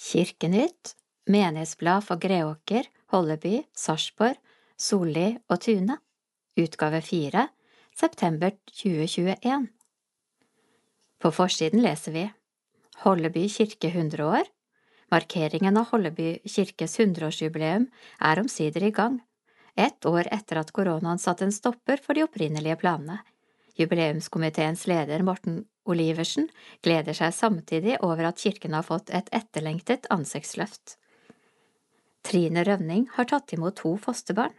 Kirkenytt, menighetsblad for Greåker, Holleby, Sarpsborg, Solli og Tune, utgave fire, september 2021. På forsiden leser vi Holleby kirke 100 år. Markeringen av Holleby kirkes 100-årsjubileum er omsider i gang, ett år etter at koronaen satte en stopper for de opprinnelige planene. Jubileumskomiteens leder Morten Oliversen gleder seg samtidig over at kirken har fått et etterlengtet ansiktsløft. Trine Rønning har tatt imot to fosterbarn.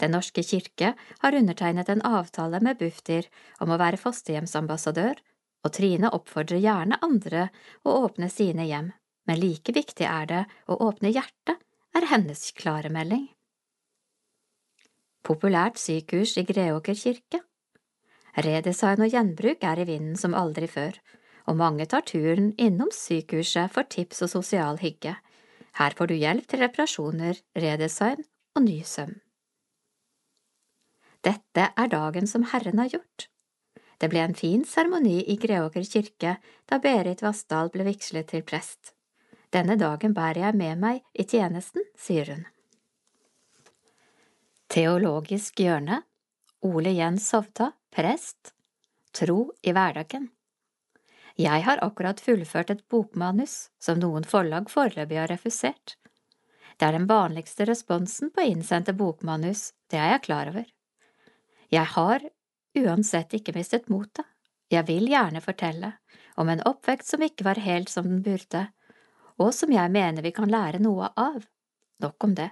Den norske kirke har undertegnet en avtale med Bufdir om å være fosterhjemsambassadør, og Trine oppfordrer gjerne andre å åpne sine hjem, men like viktig er det å åpne hjertet, er hennes klare melding. Populært sykehus i Greåker kirke Redesign og gjenbruk er i vinden som aldri før, og mange tar turen innom sykehuset for tips og sosial hygge. Her får du hjelp til reparasjoner, redesign og ny søm. Dette er dagen som Herren har gjort. Det ble en fin seremoni i Greåker kirke da Berit Vassdal ble vigslet til prest. Denne dagen bærer jeg med meg i tjenesten, sier hun. Teologisk hjørne Ole Jens Sovta, prest Tro i hverdagen Jeg har akkurat fullført et bokmanus som noen forlag foreløpig har refusert. Det er den vanligste responsen på innsendte bokmanus, det er jeg klar over. Jeg har uansett ikke mistet motet. Jeg vil gjerne fortelle om en oppvekst som ikke var helt som den burde, og som jeg mener vi kan lære noe av. Nok om det.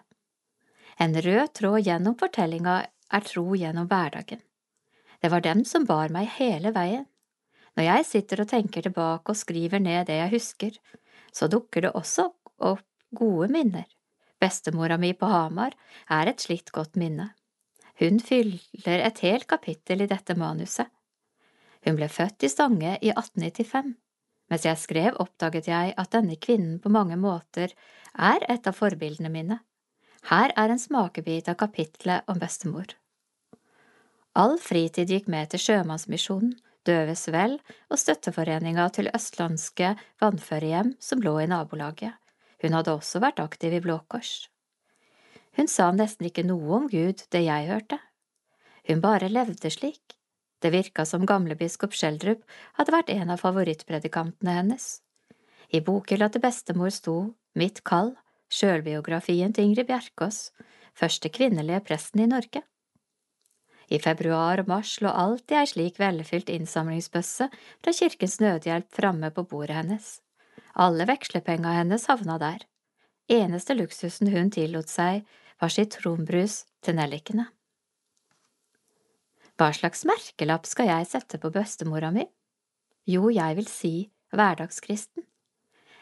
En rød tråd gjennom fortellinga er tro gjennom hverdagen. Det var dem som bar meg hele veien. Når jeg sitter og tenker tilbake og skriver ned det jeg husker, så dukker det også opp gode minner. Bestemora mi på Hamar er et slikt godt minne. Hun fyller et helt kapittel i dette manuset. Hun ble født i Stange i 1895. Mens jeg skrev, oppdaget jeg at denne kvinnen på mange måter er et av forbildene mine. Her er en smakebit av kapitlet om bestemor. All fritid gikk med til Sjømannsmisjonen, Døves Vel og støtteforeninga til østlandske vannførehjem som lå i nabolaget. Hun hadde også vært aktiv i Blå Kors. Hun sa nesten ikke noe om Gud, det jeg hørte. Hun bare levde slik. Det virka som gamlebiskop Schjelderup hadde vært en av favorittpredikantene hennes. I bokhylla til bestemor sto Mitt kall, sjølbiografien til Ingrid Bjerkås, første kvinnelige presten i Norge. I februar og mars lå alltid ei slik velfylt innsamlingsbøsse fra Kirkens Nødhjelp framme på bordet hennes. Alle vekslepenga hennes havna der. Eneste luksusen hun tillot seg, var sitronbrus til nellikene. Hva slags merkelapp skal jeg sette på bestemora mi? Jo, jeg vil si hverdagskristen.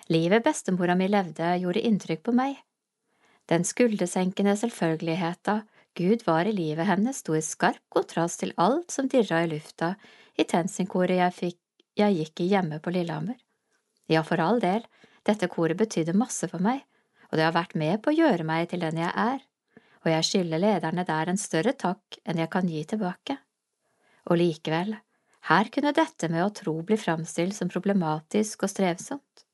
Livet bestemora mi levde, gjorde inntrykk på meg. Den skuldersenkende selvfølgeligheta Gud var i livet hennes sto i skarp kontrast til alt som dirra i lufta i tensingkoret jeg, fikk, jeg gikk i hjemme på Lillehammer. Ja, for all del, dette koret betydde masse for meg, og det har vært med på å gjøre meg til den jeg er, og jeg skylder lederne der en større takk enn jeg kan gi tilbake. Og likevel, her kunne dette med å tro bli framstilt som problematisk og strevsomt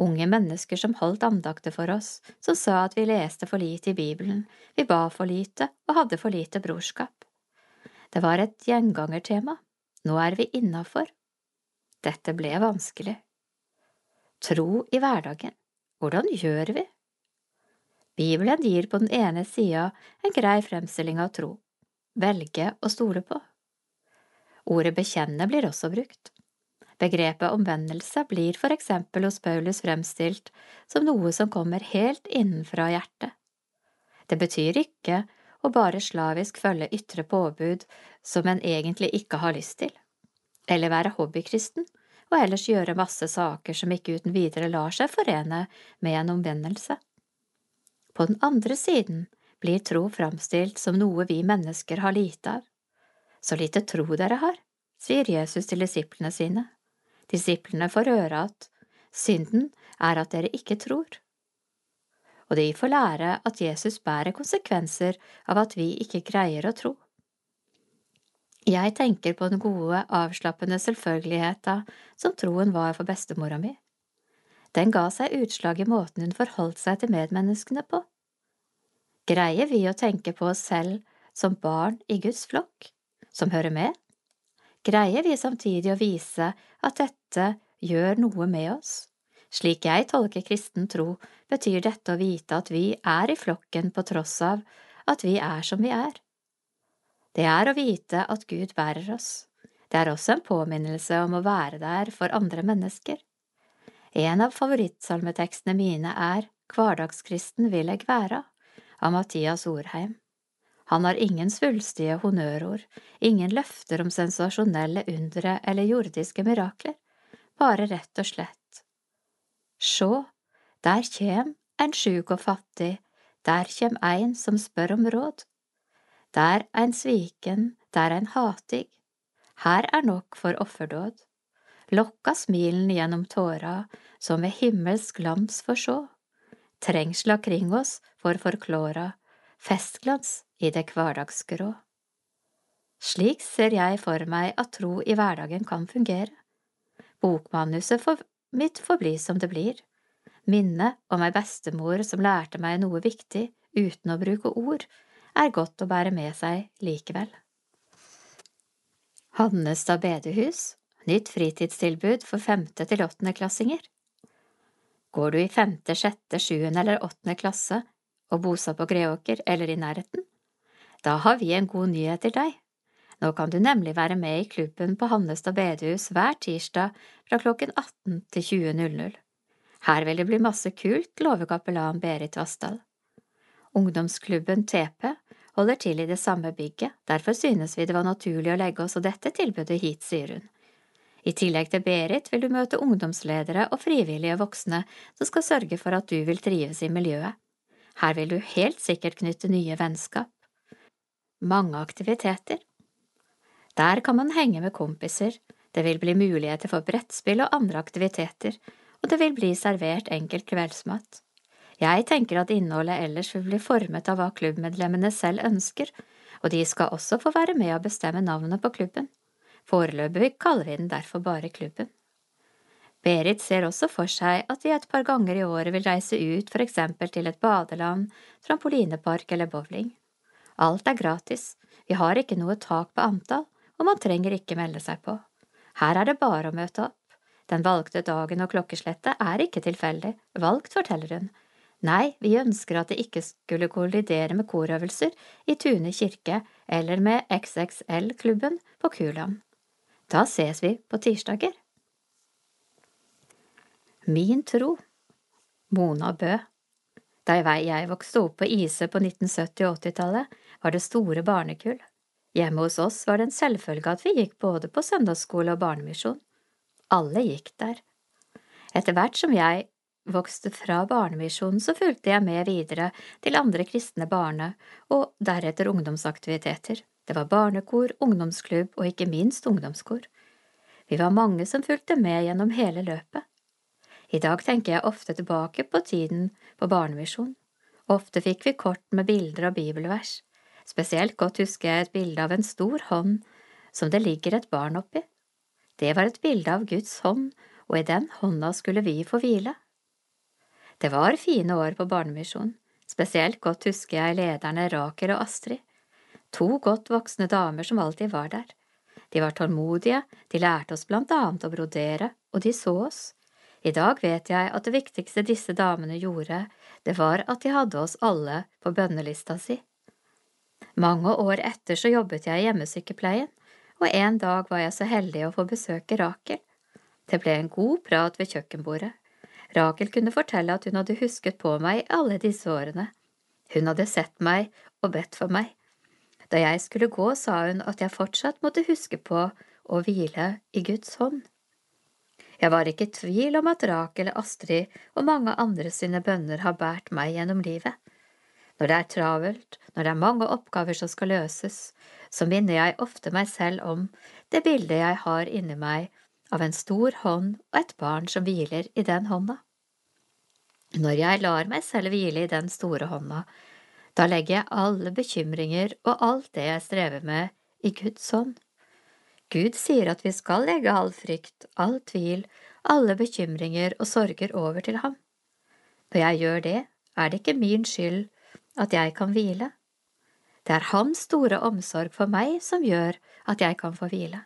unge mennesker som holdt andakter for oss, som sa at vi leste for lite i Bibelen, vi ba for lite og hadde for lite brorskap. Det var et gjengangertema, nå er vi innafor. Dette ble vanskelig. Tro i hverdagen, hvordan gjør vi? Bibelen gir på den ene sida en grei fremstilling av tro, velge å stole på. Ordet bekjenne blir også brukt. Begrepet omvendelse blir for eksempel hos Paulus fremstilt som noe som kommer helt innenfra hjertet. Det betyr ikke å bare slavisk følge ytre påbud som en egentlig ikke har lyst til, eller være hobbykristen og ellers gjøre masse saker som ikke uten videre lar seg forene med en omvendelse. På den andre siden blir tro framstilt som noe vi mennesker har lite av. Så lite tro dere har, sier Jesus til disiplene sine. Disiplene får høre at synden er at dere ikke tror. Og de får lære at Jesus bærer konsekvenser av at vi ikke greier å tro. Jeg tenker på den gode, avslappende selvfølgeligheta som troen var for bestemora mi. Den ga seg utslag i måten hun forholdt seg til medmenneskene på. Greier vi å tenke på oss selv som barn i Guds flokk, som hører med? Greier vi samtidig å vise at dette gjør noe med oss? Slik jeg tolker kristen tro, betyr dette å vite at vi er i flokken på tross av at vi er som vi er. Det er å vite at Gud bærer oss. Det er også en påminnelse om å være der for andre mennesker. En av favorittsalmetekstene mine er Hverdagskristen vil eg væra av Mathias Orheim. Han har ingen svulstige honnørord, ingen løfter om sensasjonelle undre eller jordiske mirakler, bare rett og slett. Sjå, der kjem ein sjuk og fattig, der kjem ein som spør om råd. Der ein sviken, der ein hatig, her er nok for offerdåd. Lokka smilen gjennom tåra, som ved himmelsk glans får sjå. Trengsla kring oss får forklåra, festglans i det hverdagsgrå. Slik ser jeg for meg at tro i hverdagen kan fungere. Bokmanuset for mitt får bli som det blir. Minnet om ei bestemor som lærte meg noe viktig uten å bruke ord, er godt å bære med seg likevel. Hannestad bedehus, nytt fritidstilbud for femte til åttendeklassinger. Går du i femte, sjette, sjuende eller åttende klasse og bosatt på Greåker eller i nærheten? Da har vi en god nyhet til deg. Nå kan du nemlig være med i klubben på Hannestad bedehus hver tirsdag fra klokken 18 til 20.00. Her vil det bli masse kult, lover kapellan Berit Vassdal. Ungdomsklubben TP holder til i det samme bygget, derfor synes vi det var naturlig å legge også dette tilbudet hit, sier hun. I tillegg til Berit vil du møte ungdomsledere og frivillige voksne som skal sørge for at du vil trives i miljøet. Her vil du helt sikkert knytte nye vennskap. Mange aktiviteter. Der kan man henge med kompiser, det vil bli muligheter for brettspill og andre aktiviteter, og det vil bli servert enkel kveldsmat. Jeg tenker at innholdet ellers vil bli formet av hva klubbmedlemmene selv ønsker, og de skal også få være med å bestemme navnet på klubben. Foreløpig kaller vi den derfor bare klubben. Berit ser også for seg at vi et par ganger i året vil reise ut for eksempel til et badeland, trampolinepark eller bowling. Alt er gratis, vi har ikke noe tak på antall, og man trenger ikke melde seg på. Her er det bare å møte opp. Den valgte dagen og klokkeslettet er ikke tilfeldig, valgt, forteller hun, Nei, vi ønsker at det ikke skulle kollidere med korøvelser i Tune kirke eller med XXL-klubben på Kuland. Da ses vi på tirsdager. Min tro Mona Bø Da jeg vokste opp på Ise på 1970- og 80-tallet, var det store barnekull. Hjemme hos oss var det en selvfølge at vi gikk både på søndagsskole og barnemisjon. Alle gikk der. Etter hvert som jeg vokste fra Barnemisjonen, så fulgte jeg med videre til andre kristne barne- og deretter ungdomsaktiviteter. Det var barnekor, ungdomsklubb og ikke minst ungdomskor. Vi var mange som fulgte med gjennom hele løpet. I dag tenker jeg ofte tilbake på tiden på barnemisjon. Ofte fikk vi kort med bilder og bibelvers. Spesielt godt husker jeg et bilde av en stor hånd som det ligger et barn oppi. Det var et bilde av Guds hånd, og i den hånda skulle vi få hvile. Det var fine år på barnemisjon, spesielt godt husker jeg lederne Rakel og Astrid, to godt voksne damer som alltid var der. De var tålmodige, de lærte oss blant annet å brodere, og de så oss. I dag vet jeg at det viktigste disse damene gjorde, det var at de hadde oss alle på bønnelista si. Mange år etter så jobbet jeg i hjemmesykepleien, og en dag var jeg så heldig å få besøke Rakel. Det ble en god prat ved kjøkkenbordet. Rakel kunne fortelle at hun hadde husket på meg alle disse årene. Hun hadde sett meg og bedt for meg. Da jeg skulle gå, sa hun at jeg fortsatt måtte huske på å hvile i Guds hånd. Jeg var ikke i tvil om at Rakel, Astrid og mange andre sine bønner har båret meg gjennom livet. Når det er travelt, når det er mange oppgaver som skal løses, så minner jeg ofte meg selv om det bildet jeg har inni meg av en stor hånd og et barn som hviler i den hånda. Når jeg lar meg selv hvile i den store hånda, da legger jeg alle bekymringer og alt det jeg strever med, i Guds hånd. Gud sier at vi skal legge all frykt, all tvil, alle bekymringer og sorger over til ham. Når jeg gjør det, er det ikke min skyld at jeg kan hvile. Det er Hans store omsorg for meg som gjør at jeg kan få hvile.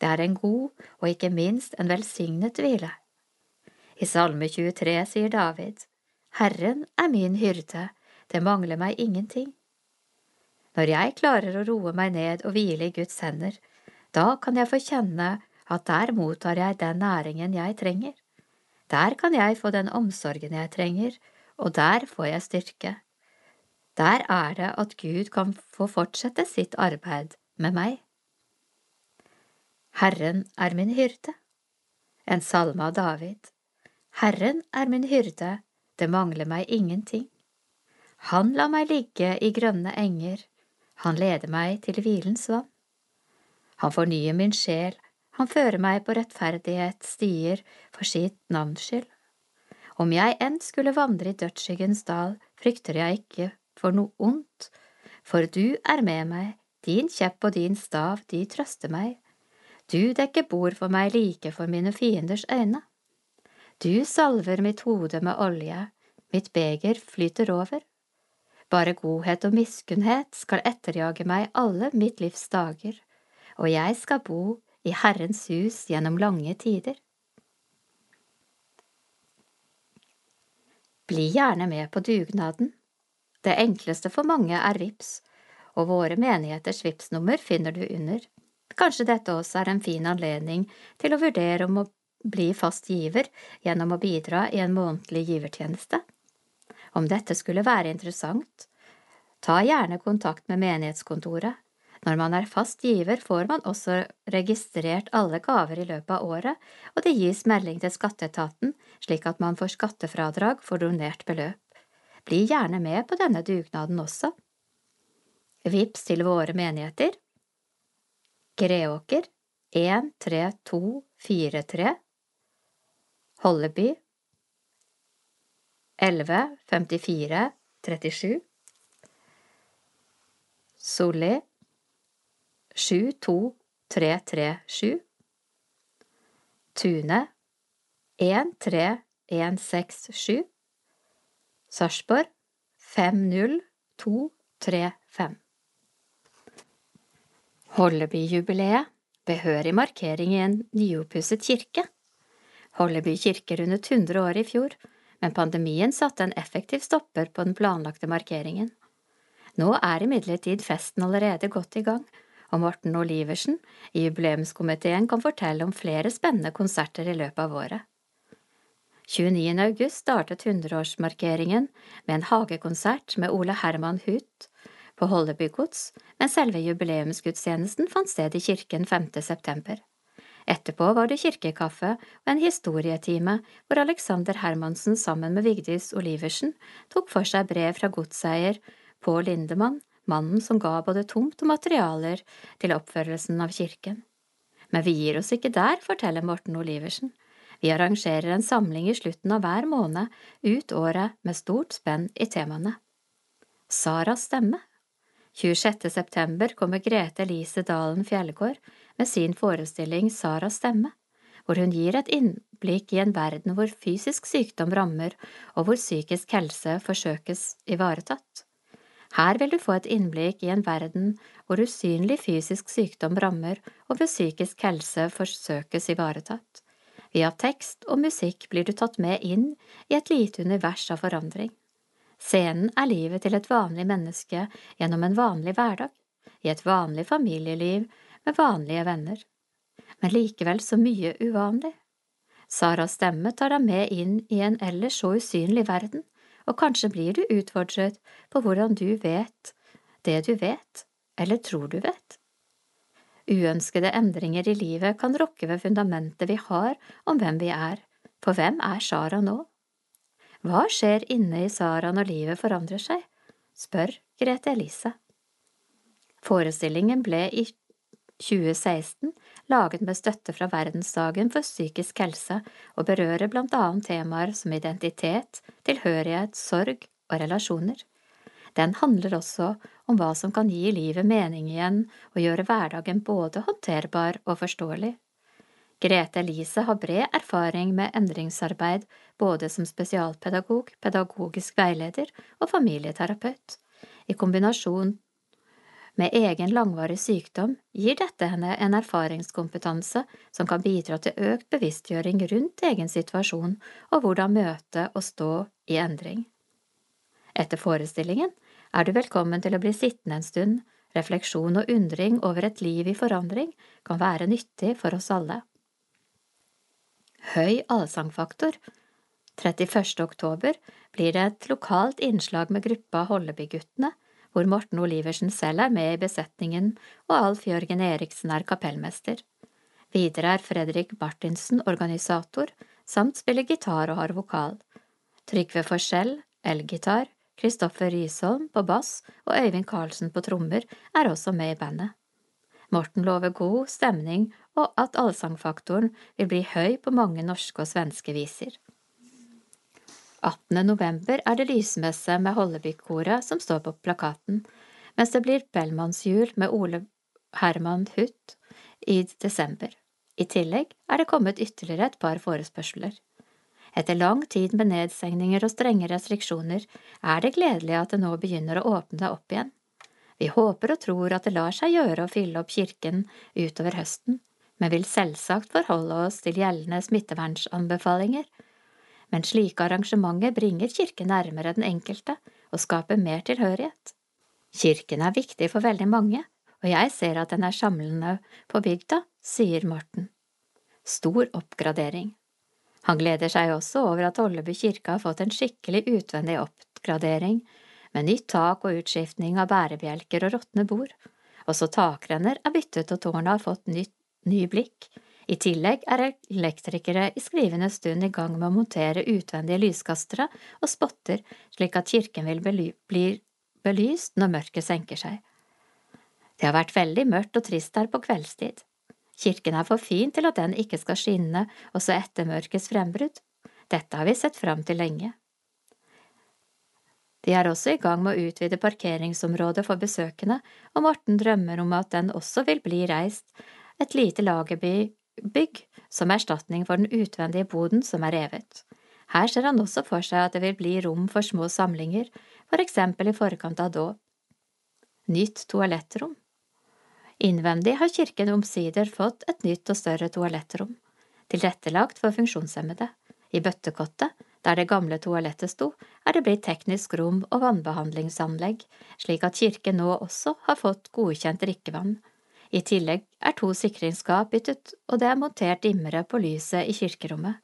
Det er en god og ikke minst en velsignet hvile. I Salme 23 sier David, Herren er min hyrde, det mangler meg ingenting. Når jeg klarer å roe meg ned og hvile i Guds hender, da kan jeg få kjenne at der mottar jeg den næringen jeg trenger. Der kan jeg få den omsorgen jeg trenger, og der får jeg styrke. Der er det at Gud kan få fortsette sitt arbeid med meg. Herren er min hyrde. En salme av David. Herren er min hyrde, det mangler meg ingenting. Han lar meg ligge i grønne enger, han leder meg til hvilens vann. Han fornyer min sjel, han fører meg på rettferdighets stier for sitt navns skyld. Om jeg enn skulle vandre i dødsskyggens dal, frykter jeg ikke for noe ondt, for du er med meg, din kjepp og din stav, de trøster meg. Du dekker bord for meg like for mine fienders øyne. Du salver mitt hode med olje, mitt beger flyter over. Bare godhet og miskunnhet skal etterjage meg alle mitt livs dager, og jeg skal bo i Herrens hus gjennom lange tider. Bli gjerne med på dugnaden. Det enkleste for mange er VIPS, og våre menigheters VIPS-nummer finner du under. Kanskje dette også er en fin anledning til å vurdere om å bli fast giver gjennom å bidra i en månedlig givertjeneste. Om dette skulle være interessant, ta gjerne kontakt med menighetskontoret. Når man er fast giver, får man også registrert alle gaver i løpet av året, og det gis melding til skatteetaten slik at man får skattefradrag for donert beløp. Bli gjerne med på denne dugnaden også. Vips til våre menigheter Greåker 13243 Holleby 11 54 37 Solli 72337 Tune 13167 Sarpsborg 50235 Hollebyjubileet behørig markering i en nyoppusset kirke. Holleby kirke rundet 100 år i fjor, men pandemien satte en effektiv stopper på den planlagte markeringen. Nå er imidlertid festen allerede godt i gang, og Morten Oliversen i jubileumskomiteen kan fortelle om flere spennende konserter i løpet av året. 29. august startet 100-årsmarkeringen med en hagekonsert med Ole Herman Huth, på Holleby gods, men selve jubileumsgudstjenesten fant sted i kirken 5. september. Etterpå var det kirkekaffe og en historietime hvor Alexander Hermansen sammen med Vigdis Oliversen tok for seg brev fra godseier Pål Lindemann, mannen som ga både tomt og materialer til oppførelsen av kirken. Men vi gir oss ikke der, forteller Morten Oliversen. Vi arrangerer en samling i slutten av hver måned ut året med stort spenn i temaene. Saras stemme 26. september kommer Grete Elise Dalen Fjellgård med sin forestilling Saras stemme, hvor hun gir et innblikk i en verden hvor fysisk sykdom rammer og hvor psykisk helse forsøkes ivaretatt. Her vil du få et innblikk i en verden hvor usynlig fysisk sykdom rammer og hvor psykisk helse forsøkes ivaretatt. Via tekst og musikk blir du tatt med inn i et lite univers av forandring. Scenen er livet til et vanlig menneske gjennom en vanlig hverdag, i et vanlig familieliv med vanlige venner. Men likevel så mye uvanlig. Saras stemme tar deg med inn i en ellers så usynlig verden, og kanskje blir du utfordret på hvordan du vet det du vet, eller tror du vet. Uønskede endringer i livet kan rokke ved fundamentet vi har om hvem vi er, for hvem er Sara nå? Hva skjer inne i Sara når livet forandrer seg? spør Grete Elise. Forestillingen ble i 2016 laget med støtte fra Verdensdagen for psykisk helse og berører blant annet temaer som identitet, tilhørighet, sorg og relasjoner. Den handler også om hva som kan gi livet mening igjen og gjøre hverdagen både håndterbar og forståelig. Grete Elise har bred erfaring med endringsarbeid både som spesialpedagog, pedagogisk veileder og familieterapeut. I kombinasjon med egen langvarig sykdom gir dette henne en erfaringskompetanse som kan bidra til økt bevisstgjøring rundt egen situasjon og hvordan møte og stå i endring. Etter forestillingen er du velkommen til å bli sittende en stund, refleksjon og undring over et liv i forandring kan være nyttig for oss alle. Høy allsangfaktor 31. oktober blir det et lokalt innslag med gruppa Holleby-guttene, hvor Morten Oliversen selv er med i besetningen og Alf Jørgen Eriksen er kapellmester. Videre er Fredrik Martinsen organisator, samt spiller gitar og har vokal. Trygve Forskjell, elgitar, Kristoffer Risholm på bass og Øyvind Karlsen på trommer er også med i bandet. Morten lover god stemning og at allsangfaktoren vil bli høy på mange norske og svenske viser. 18. november er det lysmesse med Hollebykkoret som står på plakaten, mens det blir Bellmannsjul med Ole Herman Huth i desember. I tillegg er det kommet ytterligere et par forespørsler. Etter lang tid med nedstengninger og strenge restriksjoner er det gledelig at det nå begynner å åpne opp igjen. Vi håper og tror at det lar seg gjøre å fylle opp kirken utover høsten, men vil selvsagt forholde oss til gjeldende smittevernanbefalinger. Men slike arrangementer bringer kirken nærmere den enkelte og skaper mer tilhørighet. Kirken er viktig for veldig mange, og jeg ser at den er samlende på bygda, sier Morten. Stor oppgradering. Han gleder seg også over at Olleby kirke har fått en skikkelig utvendig oppgradering, med nytt tak og utskiftning av bærebjelker og råtne bord. Også takrenner er byttet og tårnet har fått nytt, ny blikk. I tillegg er elektrikere i skrivende stund i gang med å montere utvendige lyskastere og spotter slik at kirken vil bli belyst når mørket senker seg. Det har vært veldig mørkt og trist her på kveldstid. Kirken er for fin til at den ikke skal skinne også etter mørkets frembrudd. Dette har vi sett fram til lenge. De er også i gang med å utvide parkeringsområdet for besøkende, og Morten drømmer om at den også vil bli reist et lite lagerbygg som erstatning for den utvendige boden som er revet. Her ser han også for seg at det vil bli rom for små samlinger, for eksempel i forkant av dåp. Nytt toalettrom. Innvendig har kirken omsider fått et nytt og større toalettrom, tilrettelagt for funksjonshemmede. I bøttekottet, der det gamle toalettet sto, er det blitt teknisk rom og vannbehandlingsanlegg, slik at kirken nå også har fått godkjent drikkevann. I tillegg er to sikringsskap byttet, og det er montert dimmere på lyset i kirkerommet.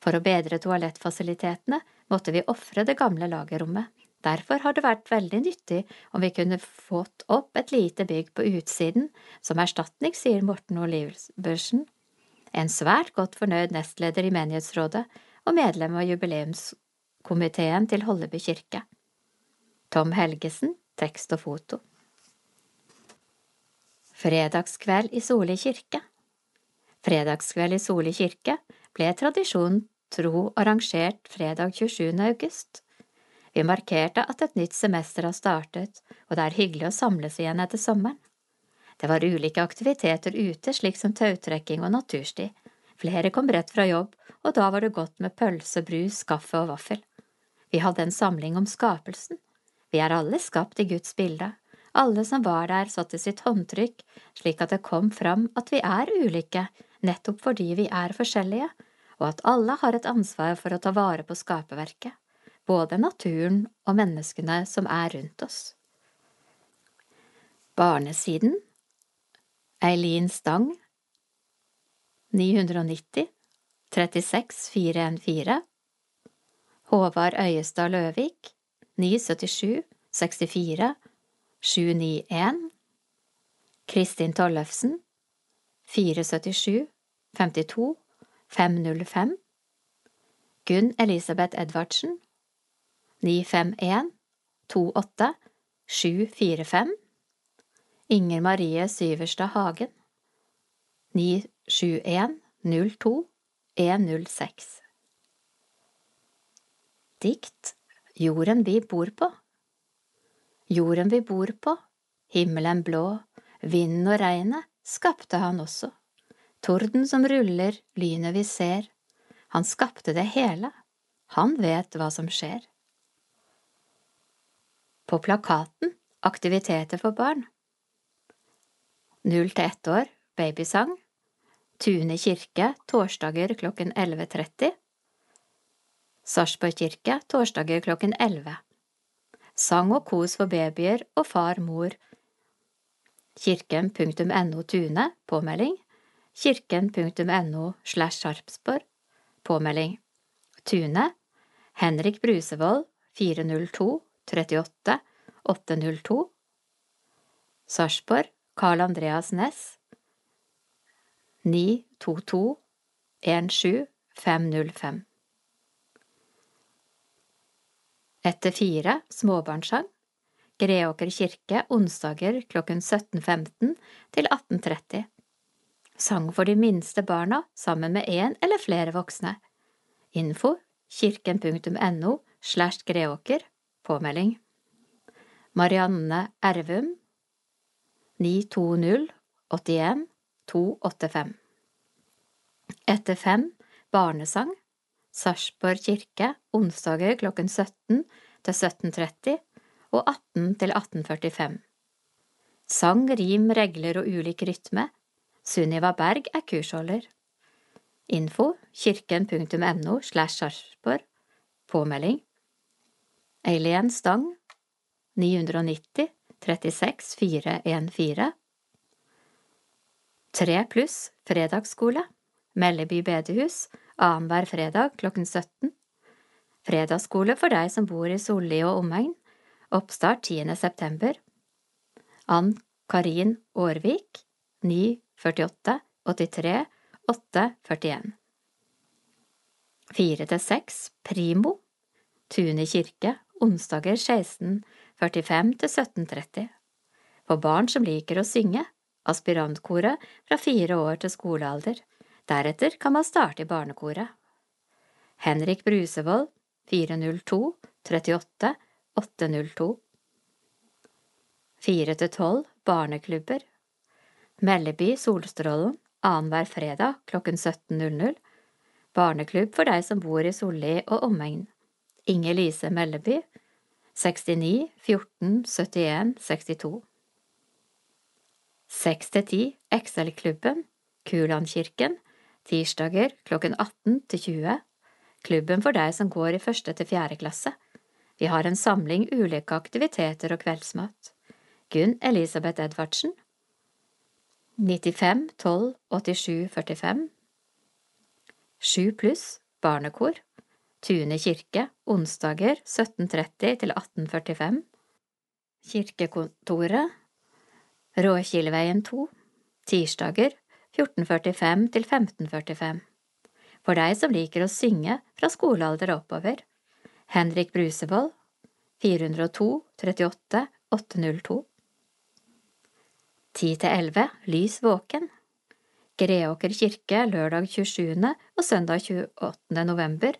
For å bedre toalettfasilitetene måtte vi ofre det gamle lagerrommet. Derfor har det vært veldig nyttig om vi kunne fått opp et lite bygg på utsiden som erstatning, sier Morten Oliversen, en svært godt fornøyd nestleder i menighetsrådet og medlem av jubileumskomiteen til Holleby kirke. Tom Helgesen, tekst og foto. Fredagskveld i Soli kirke Fredagskveld i Soli kirke ble tradisjonen tro arrangert fredag 27. august. Vi markerte at et nytt semester har startet, og det er hyggelig å samles igjen etter sommeren. Det var ulike aktiviteter ute, slik som tautrekking og natursti. Flere kom rett fra jobb, og da var det godt med pølse, brus, kaffe og vaffel. Vi hadde en samling om skapelsen. Vi er alle skapt i Guds bilde. Alle som var der, satte sitt håndtrykk, slik at det kom fram at vi er ulike, nettopp fordi vi er forskjellige, og at alle har et ansvar for å ta vare på skaperverket både naturen og menneskene som er rundt oss. Barnesiden. Eileen Stang. 990 36 414 Håvard Øyestad Løvik. 977 64 791 Kristin Tollefsen 477 52 505 Gunn Elisabeth Edvardsen 951 28 745 Inger Marie Syverstad Hagen 971 02 106 Dikt Jorden vi bor på Jorden vi bor på, himmelen blå, vinden og regnet skapte han også. torden som ruller, lynet vi ser, han skapte det hele, han vet hva som skjer. På plakaten Aktiviteter for barn. Null til ett år, babysang, Tune kirke, torsdager klokken 11.30 Sarpsborg kirke, torsdager klokken 11 Sang og kos for babyer og far-mor Kirken.no Tune, påmelding. Kirken.no slash Sarpsborg, påmelding. Tune Henrik Brusevold 402 38 802 Sarpsborg Carl Andreas Næss 922 17 505 Etter fire småbarnssang Greåker kirke onsdager klokken 17.15 til 18.30 Sang for de minste barna sammen med én eller flere voksne. Info kirken.no slash Greåker. Påmelding. Marianne Ervum. 920 81 285 Etter fem barnesang Sarpsborg kirke onsdager klokken 17 til 17.30 og 18 til 18.45 Sang, rim, regler og ulik rytme. Sunniva Berg er kursholder. Info kirken.no slash Sarpsborg. Påmelding. Eileen Stang 990 36 414 Tre pluss fredagsskole Melleby bedehus annenhver fredag klokken 17 Fredagsskole for deg som bor i Solli og omegn. Oppstart 10. september. Ann Karin Aarvik 948 83 841 Fire til seks Primo. Tune kirke onsdager 16.45 til 17.30 For barn som liker å synge aspirantkoret fra fire år til skolealder. Deretter kan man starte i barnekoret. Henrik Brusevold 402 38 802 Fire til tolv barneklubber. Melleby Solstrålen annenhver fredag klokken 17.00 Barneklubb for deg som bor i Solli og omegn. Inger Lise Melleby 69 14 71 62 Seks til ti Excel-klubben, Kulandkirken, tirsdager klokken 18 til 20, klubben for deg som går i første til fjerde klasse. Vi har en samling ulike aktiviteter og kveldsmat. Gunn Elisabeth Edvardsen. 95 12 87 45 7 pluss barnekor. Tune kirke onsdager 17.30 til 18.45 Kirkekontoret. Råkileveien 2, tirsdager 14.45 til 15.45. For deg som liker å synge fra skolealder og oppover. Henrik Brusevold 402 38 802 10 til 11 Lys våken Greåker kirke lørdag 27. og søndag 28. november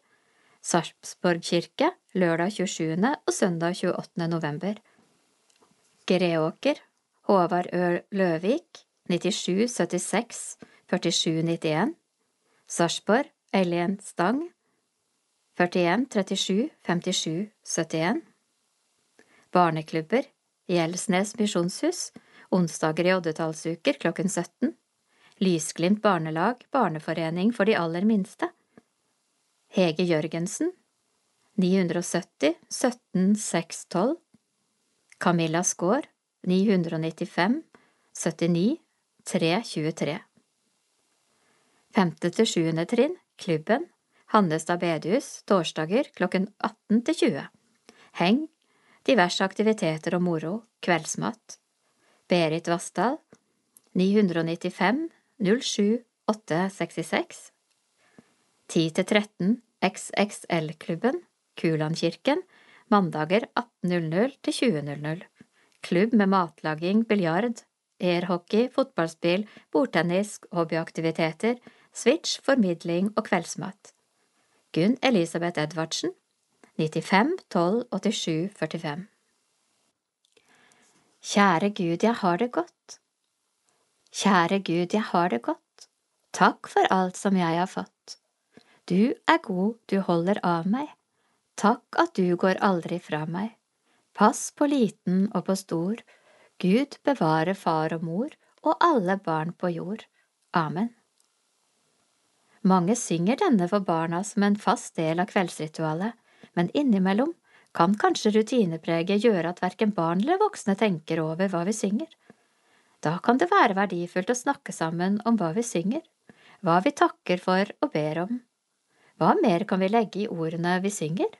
Sarpsborg kirke lørdag 27. og søndag 28. november Greåker Håvard Ø. Løvik 97 76 47 91 Sarpsborg Eileen Stang. 41 37 57 71 Barneklubber Gjelsnes misjonshus. Onsdager i oddetallsuker klokken 17 Lysglimt barnelag barneforening for de aller minste. Hege Jørgensen. 970 17 612 Camilla Skaar 995 79 323 Femte til sjuende trinn Klubben. Hannestad bedehus torsdager klokken 18 til 20 Heng Diverse aktiviteter og moro. Kveldsmat. Berit Vassdal 995 07 866 10 til 13 XXL-klubben Kulandkirken. Mandager 18.00 til 20.00 klubb med matlaging, biljard, airhockey, fotballspill, bordtennis, hobbyaktiviteter, switch, formidling og kveldsmat. Gunn Elisabeth Edvardsen 95 12 87 45 Kjære Gud, jeg har det godt. Kjære Gud, jeg har det godt. Takk for alt som jeg har fått. Du er god, du holder av meg. Takk at du går aldri fra meg. Pass på liten og på stor. Gud bevare far og mor og alle barn på jord. Amen. Mange synger denne for barna som en fast del av kveldsritualet, men innimellom kan kanskje rutinepreget gjøre at verken barn eller voksne tenker over hva vi synger. Da kan det være verdifullt å snakke sammen om hva vi synger, hva vi takker for og ber om. Hva mer kan vi legge i ordene vi synger?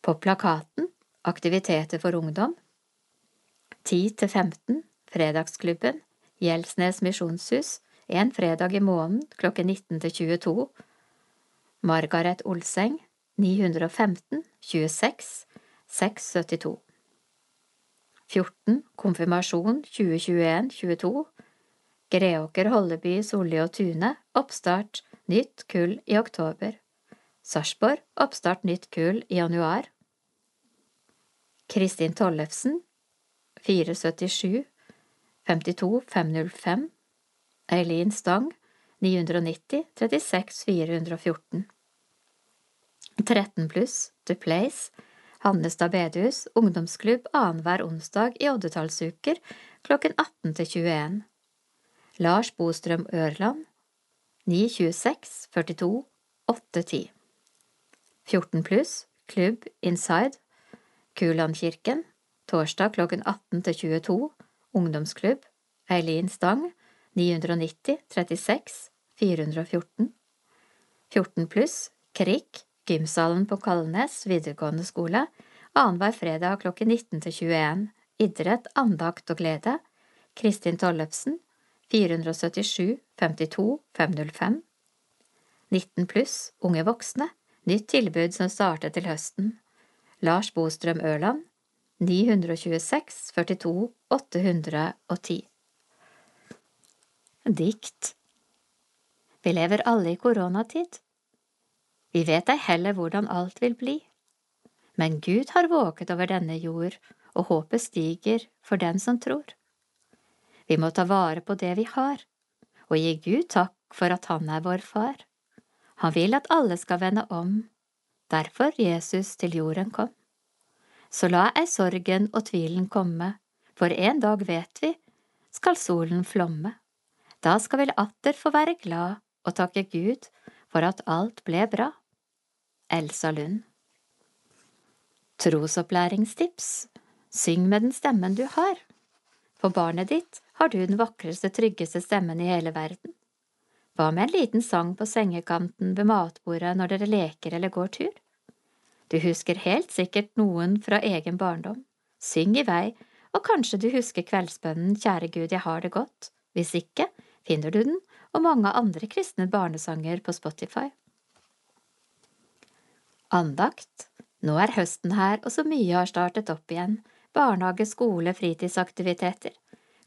På plakaten Aktiviteter for ungdom 10 til 15 Fredagsklubben Gjelsnes misjonshus en fredag i måneden klokken 19 til 22 Margaret Olseng 915 26 672 14 Konfirmasjon 2021-22 Greåker Holleby Solli og Tune Oppstart Nytt kull i oktober. Sarpsborg Oppstart nytt kull i januar. Kristin Tollefsen 477 52 505 Eileen Stang 990 36 414 13 pluss The Place Hannestad bedehus ungdomsklubb annenhver onsdag i oddetallsuker klokken 18 til 21 Lars Bostrøm Ørland 926 42 810 14 pluss Klubb Inside Kulandkirken torsdag klokken 18 til 22 Ungdomsklubb Eileen Stang 990 36 414 14 pluss Krik Gymsalen på Kalnes videregående skole annenhver fredag klokken 19 til 21 Idrett, andakt og glede. Kristin Tollefsen 477 52 505 19 pluss Unge voksne. Nytt tilbud som starter til høsten. Lars Bostrøm Ørland 926 42 810 Dikt Vi lever alle i koronatid. Vi vet ei heller hvordan alt vil bli. Men Gud har våket over denne jord, og håpet stiger for den som tror. Vi må ta vare på det vi har, og gi Gud takk for at Han er vår far. Han vil at alle skal vende om, derfor Jesus til jorden kom. Så la ei sorgen og tvilen komme, for en dag vet vi, skal solen flomme. Da skal vi atter få være glad og takke Gud for at alt ble bra. Elsa Lund. Trosopplæringstips Syng med den stemmen du har. For barnet ditt har du den vakreste, tryggeste stemmen i hele verden. Hva med en liten sang på sengekanten ved matbordet når dere leker eller går tur? Du husker helt sikkert noen fra egen barndom. Syng i vei, og kanskje du husker kveldsbønnen Kjære Gud, jeg har det godt. Hvis ikke, finner du den og mange andre kristne barnesanger på Spotify. Andakt Nå er høsten her, og så mye har startet opp igjen. Barnehage, skole, fritidsaktiviteter.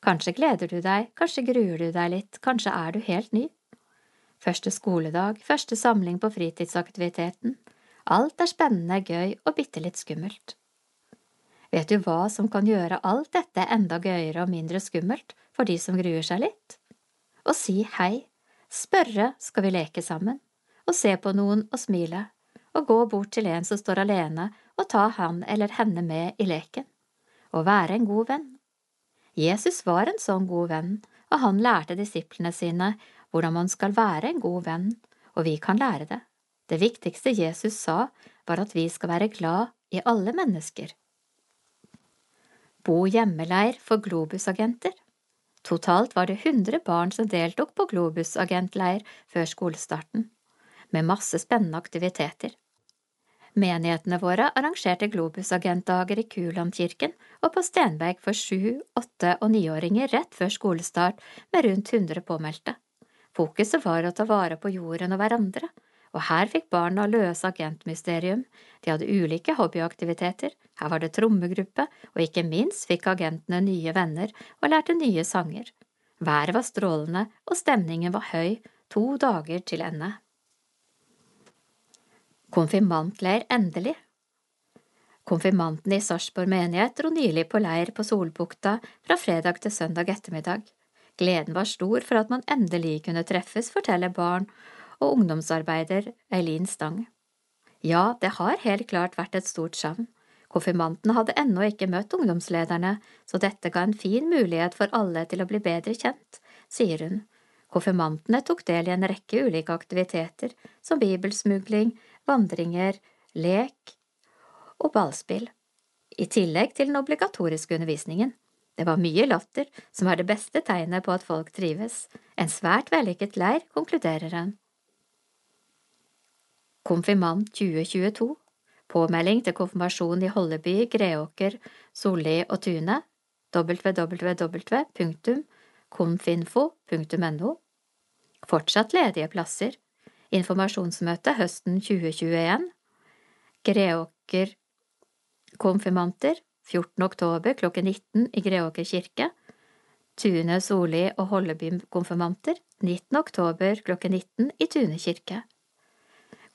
Kanskje gleder du deg, kanskje gruer du deg litt, kanskje er du helt ny. Første skoledag, første samling på fritidsaktiviteten. Alt er spennende, gøy og bitte litt skummelt. Vet du hva som kan gjøre alt dette enda gøyere og mindre skummelt for de som gruer seg litt? Å si hei, spørre skal vi leke sammen, og se på noen og smile og gå bort til en som står alene, og ta han eller henne med i leken. og være en god venn. Jesus var en sånn god venn, og han lærte disiplene sine hvordan man skal være en god venn, og vi kan lære det. Det viktigste Jesus sa, var at vi skal være glad i alle mennesker. Bo hjemmeleir for Globus-agenter Totalt var det 100 barn som deltok på Globus-agentleir før skolestarten, med masse spennende aktiviteter. Menighetene våre arrangerte Globus-agentdager i Kulandkirken og på Stenberg for sju-, åtte- og niåringer rett før skolestart med rundt 100 påmeldte. Fokuset var å ta vare på jorden og hverandre, og her fikk barna løse agentmysterium, de hadde ulike hobbyaktiviteter, her var det trommegruppe, og ikke minst fikk agentene nye venner og lærte nye sanger. Været var strålende, og stemningen var høy, to dager til ende. Konfirmantleir endelig. Konfirmantene i Sarpsborg menighet dro nylig på leir på Solbukta fra fredag til søndag ettermiddag. Gleden var stor for at man endelig kunne treffes, forteller barn og ungdomsarbeider Eileen Stang. Ja, det har helt klart vært et stort savn. Konfirmantene hadde ennå ikke møtt ungdomslederne, så dette ga en fin mulighet for alle til å bli bedre kjent, sier hun. Konfirmantene tok del i en rekke ulike aktiviteter, som bibelsmugling, vandringer, lek og ballspill, i tillegg til den obligatoriske undervisningen. Det var mye latter, som er det beste tegnet på at folk trives. En svært vellykket leir, konkluderer han. Konfirmant 2022 Påmelding til konfirmasjon i Holleby, Greåker, Solli og Tune. www.konfinfo.no Fortsatt ledige plasser. Informasjonsmøte høsten 2021 Greåker konfirmanter 14. oktober klokken 19 i Greåker kirke. Tune, Solli og Holleby konfirmanter 19. oktober klokken 19 i Tune kirke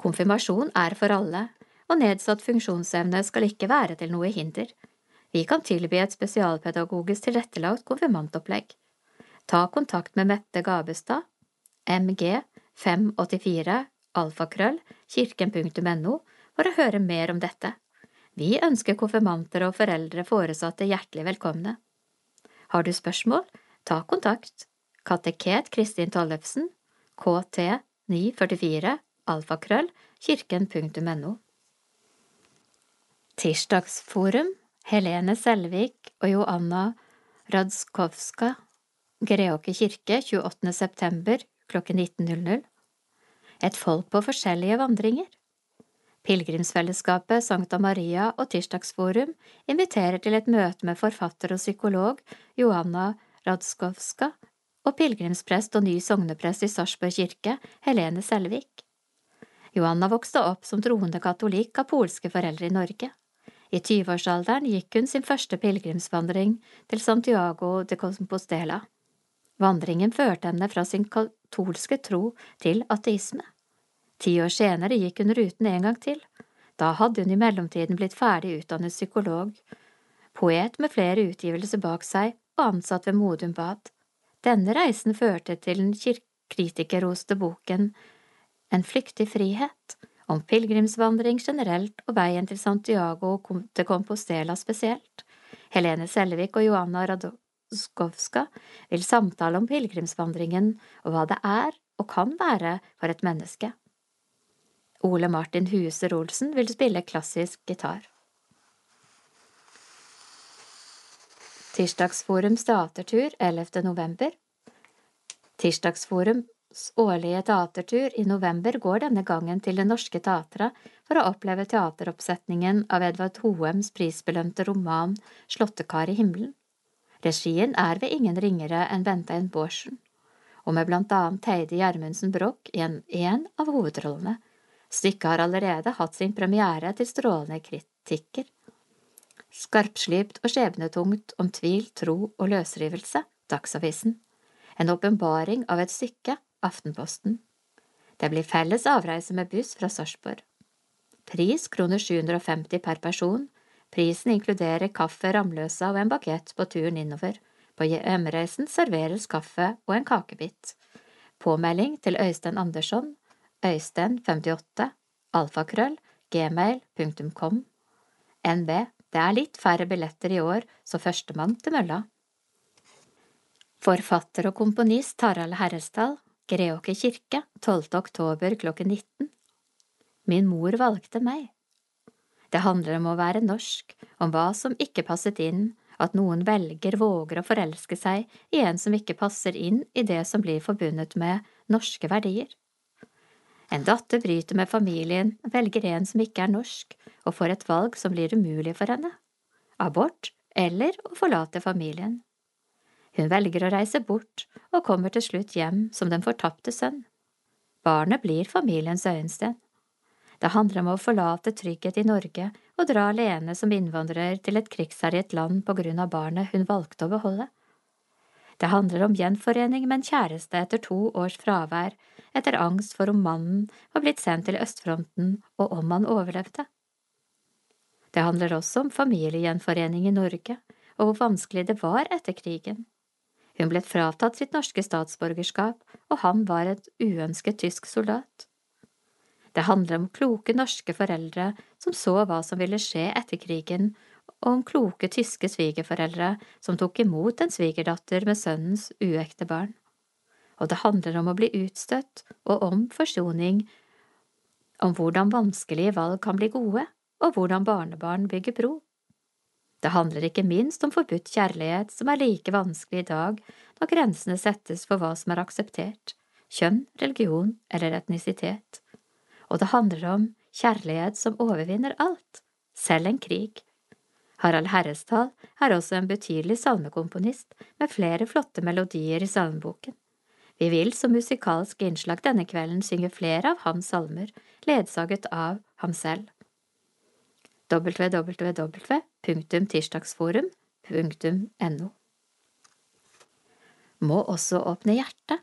Konfirmasjon er for alle, og nedsatt funksjonsevne skal ikke være til noe hinder. Vi kan tilby et spesialpedagogisk tilrettelagt konfirmantopplegg. Ta kontakt med Mette Gabestad, mg 584 alfakrøll kirken.no for å høre mer om dette. Vi ønsker konfirmanter og foreldre foresatte hjertelig velkomne. Har du spørsmål, ta kontakt. Kateket Kristin Tollefsen, kt 944 alfakrøll kirken.no. Tirsdagsforum Helene Selvik og Joanna Radskowska Greåker kirke 28. september klokken 19.00 Et folk på forskjellige vandringer Pilegrimsfellesskapet Sankta Maria og Tirsdagsforum inviterer til et møte med forfatter og psykolog Joanna Radskowska og pilegrimsprest og ny sogneprest i Sarpsborg kirke, Helene Selvik. Johanna vokste opp som troende katolikk av polske foreldre i Norge. I tyveårsalderen gikk hun sin første pilegrimsvandring til Santiago de Compostela. Vandringen førte henne fra sin katolske tro til ateisme. Ti år senere gikk hun ruten en gang til. Da hadde hun i mellomtiden blitt ferdig utdannet psykolog, poet med flere utgivelser bak seg og ansatt ved Modum Bad. Denne reisen førte til den kritikerroste boken en flyktig frihet, om pilegrimsvandring generelt og veien til Santiago til Compostela spesielt. Helene Selvik og Joanna Radoskovska vil samtale om pilegrimsvandringen og hva det er og kan være for et menneske. Ole Martin Huser Olsen vil spille klassisk gitar. Tirsdagsforums teatertur 11. november Tirsdagsforum årlige teatertur i november går denne gangen til Det Norske Teatret for å oppleve teateroppsetningen av Edvard Hoems prisbelønte roman Slåttekar i himmelen. Regien er ved ingen ringere enn Bentein Bårdsen, og med blant annet Heidi Gjermundsen Broch i en av hovedrollene. Stykket har allerede hatt sin premiere til strålende kritikker. Skarpslipt og skjebnetungt om tvil, tro og løsrivelse, Dagsavisen. En åpenbaring av et stykke Aftenposten. Det blir felles avreise med buss fra Sarpsborg. Pris kroner 750 per person. Prisen inkluderer kaffe, Ramløsa og en bakett på turen innover. På hjemreisen serveres kaffe og en kakebit. Påmelding til Øystein Andersson, øystein58, alfakrøll, gmail.com. NB, det er litt færre billetter i år, så førstemann til mølla. Forfatter og komponist Tarald Herresdal Greåker kirke, 12. oktober klokken 19 Min mor valgte meg. Det handler om å være norsk, om hva som ikke passet inn, at noen velger, våger å forelske seg i en som ikke passer inn i det som blir forbundet med norske verdier. En datter bryter med familien, velger en som ikke er norsk, og får et valg som blir umulig for henne. Abort eller å forlate familien. Hun velger å reise bort og kommer til slutt hjem som den fortapte sønn. Barnet blir familiens øyensten. Det handler om å forlate trygghet i Norge og dra alene som innvandrer til et krigsherjet land på grunn av barnet hun valgte å beholde. Det handler om gjenforening med en kjæreste etter to års fravær, etter angst for om mannen var blitt sendt til østfronten og om han overlevde. Det handler også om familiegjenforening i Norge og hvor vanskelig det var etter krigen. Hun ble fratatt sitt norske statsborgerskap, og han var et uønsket tysk soldat. Det handler om kloke norske foreldre som så hva som ville skje etter krigen, og om kloke tyske svigerforeldre som tok imot en svigerdatter med sønnens uekte barn. Og det handler om å bli utstøtt, og om forsoning, om hvordan vanskelige valg kan bli gode, og hvordan barnebarn bygger bro. Det handler ikke minst om forbudt kjærlighet, som er like vanskelig i dag når grensene settes for hva som er akseptert, kjønn, religion eller etnisitet. Og det handler om kjærlighet som overvinner alt, selv en krig. Harald Herresdal er også en betydelig salmekomponist med flere flotte melodier i salmeboken. Vi vil som musikalsk innslag denne kvelden synge flere av hans salmer, ledsaget av ham selv www.tirsdagsforum.no. Må også åpne hjertet.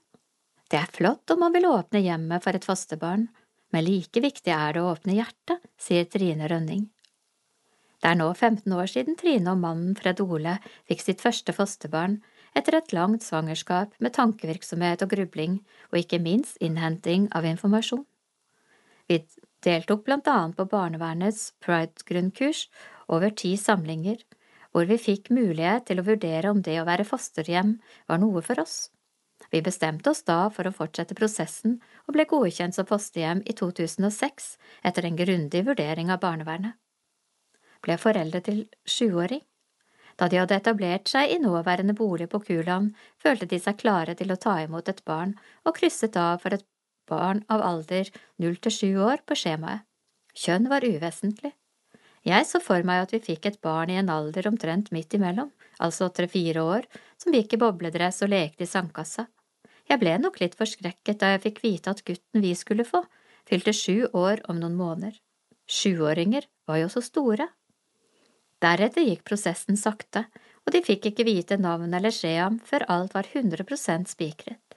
Det er flott om man vil åpne hjemmet for et fosterbarn, men like viktig er det å åpne hjertet, sier Trine Rønning. Det er nå 15 år siden Trine og mannen Fred Ole fikk sitt første fosterbarn etter et langt svangerskap med tankevirksomhet og grubling og ikke minst innhenting av informasjon. Vi deltok blant annet på barnevernets Pride-grunnkurs over ti samlinger, hvor vi fikk mulighet til å vurdere om det å være fosterhjem var noe for oss. Vi bestemte oss da for å fortsette prosessen og ble godkjent som fosterhjem i 2006 etter en grundig vurdering av barnevernet. Ble foreldre til sjuåring. Da de hadde etablert seg i nåværende bolig på Kuland, følte de seg klare til å ta imot et barn og krysset av for et barn av alder null til sju år på skjemaet. Kjønn var uvesentlig. Jeg så for meg at vi fikk et barn i en alder omtrent midt imellom, altså tre–fire år, som gikk i bobledress og lekte i sandkassa. Jeg ble nok litt forskrekket da jeg fikk vite at gutten vi skulle få, fylte sju år om noen måneder. Sjuåringer var jo så store. Deretter gikk prosessen sakte, og de fikk ikke vite navn eller skjea før alt var 100% spikret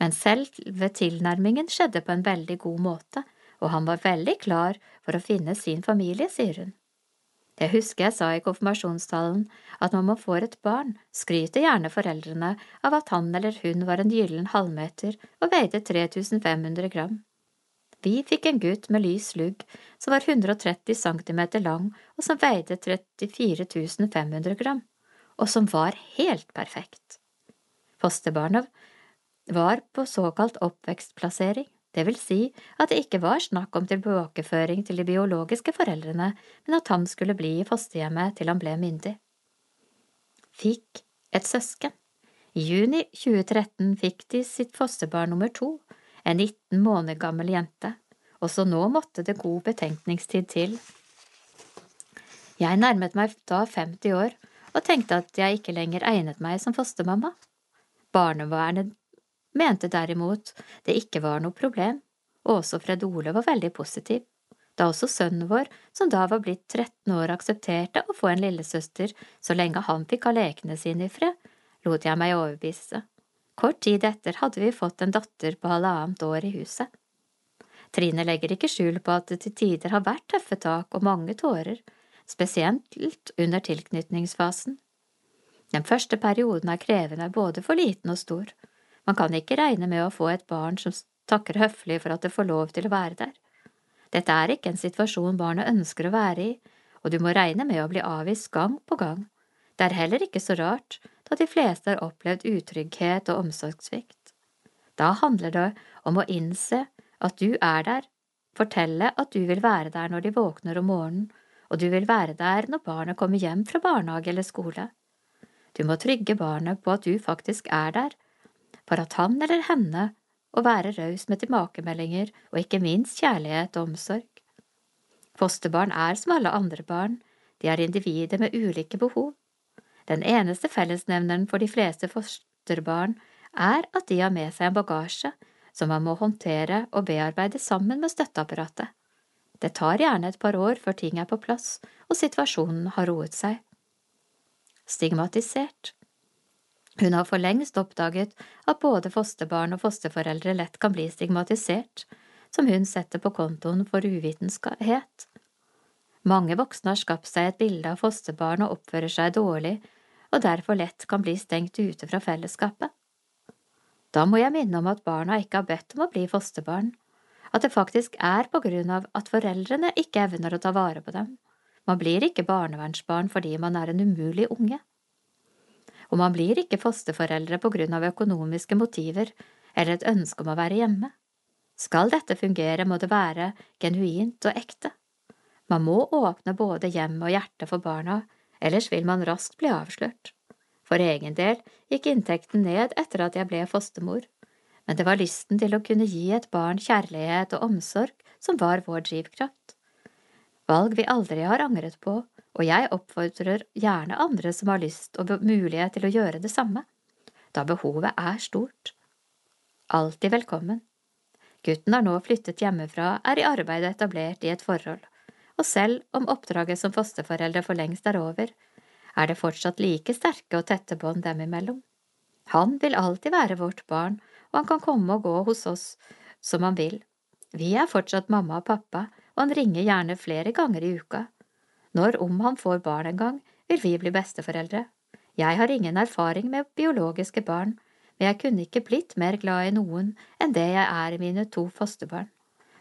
men selve tilnærmingen skjedde på en veldig god måte, og han var veldig klar for å finne sin familie, sier hun. Jeg husker jeg sa i konfirmasjonstalen at når man får et barn, skryter gjerne foreldrene av at han eller hun var en gyllen halvmeter og veide 3500 gram. Vi fikk en gutt med lys lugg som var 130 centimeter lang og som veide 34 500 gram, og som var helt perfekt. Fosterbarnet var på såkalt oppvekstplassering, det vil si at det ikke var snakk om tilbakeføring til de biologiske foreldrene, men at han skulle bli i fosterhjemmet til han ble myndig. Fikk et søsken. I juni 2013 fikk de sitt fosterbarn nummer to, en 19 måneder gammel jente, også nå måtte det god betenkningstid til. Jeg nærmet meg da 50 år og tenkte at jeg ikke lenger egnet meg som fostermamma. Barnevernet mente derimot det ikke var noe problem, og også Fred Ole var veldig positiv. Da også sønnen vår, som da var blitt 13 år, aksepterte å få en lillesøster så lenge han fikk ha lekene sine i fred, lot jeg meg overbevise. Kort tid etter hadde vi fått en datter på halvannet år i huset. Trine legger ikke skjul på at det til tider har vært tøffe tak og mange tårer, spesielt under tilknytningsfasen. Den første perioden er krevende både for liten og stor. Man kan ikke regne med å få et barn som takker høflig for at det får lov til å være der. Dette er ikke en situasjon barnet ønsker å være i, og du må regne med å bli avvist gang på gang. Det er heller ikke så rart, da de fleste har opplevd utrygghet og omsorgssvikt. Da handler det om å innse at du er der, fortelle at du vil være der når de våkner om morgenen, og du vil være der når barnet kommer hjem fra barnehage eller skole. Du må trygge barnet på at du faktisk er der, for at han eller henne å være raus med tilbakemeldinger og ikke minst kjærlighet og omsorg. Fosterbarn er som alle andre barn, de er individer med ulike behov. Den eneste fellesnevneren for de fleste fosterbarn er at de har med seg en bagasje som man må håndtere og bearbeide sammen med støtteapparatet. Det tar gjerne et par år før ting er på plass og situasjonen har roet seg. Stigmatisert hun har for lengst oppdaget at både fosterbarn og fosterforeldre lett kan bli stigmatisert, som hun setter på kontoen for uvitenskaphet. Mange voksne har skapt seg et bilde av fosterbarn og oppfører seg dårlig og derfor lett kan bli stengt ute fra fellesskapet. Da må jeg minne om at barna ikke har bedt om å bli fosterbarn, at det faktisk er på grunn av at foreldrene ikke evner å ta vare på dem. Man blir ikke barnevernsbarn fordi man er en umulig unge. Og man blir ikke fosterforeldre på grunn av økonomiske motiver eller et ønske om å være hjemme. Skal dette fungere, må det være genuint og ekte. Man må åpne både hjem og hjerte for barna, ellers vil man raskt bli avslørt. For egen del gikk inntekten ned etter at jeg ble fostermor, men det var lysten til å kunne gi et barn kjærlighet og omsorg som var vår drivkraft. Valg vi aldri har angret på, og jeg oppfordrer gjerne andre som har lyst og mulighet til å gjøre det samme, da behovet er stort. Alltid velkommen. Gutten har nå flyttet hjemmefra, er i arbeid og etablert i et forhold, og selv om oppdraget som fosterforeldre for lengst er over, er det fortsatt like sterke og tette bånd dem imellom. Han vil alltid være vårt barn, og han kan komme og gå hos oss som han vil. Vi er fortsatt mamma og pappa, og han ringer gjerne flere ganger i uka. Når om han får barn en gang, vil vi bli besteforeldre. Jeg har ingen erfaring med biologiske barn, men jeg kunne ikke blitt mer glad i noen enn det jeg er i mine to fosterbarn.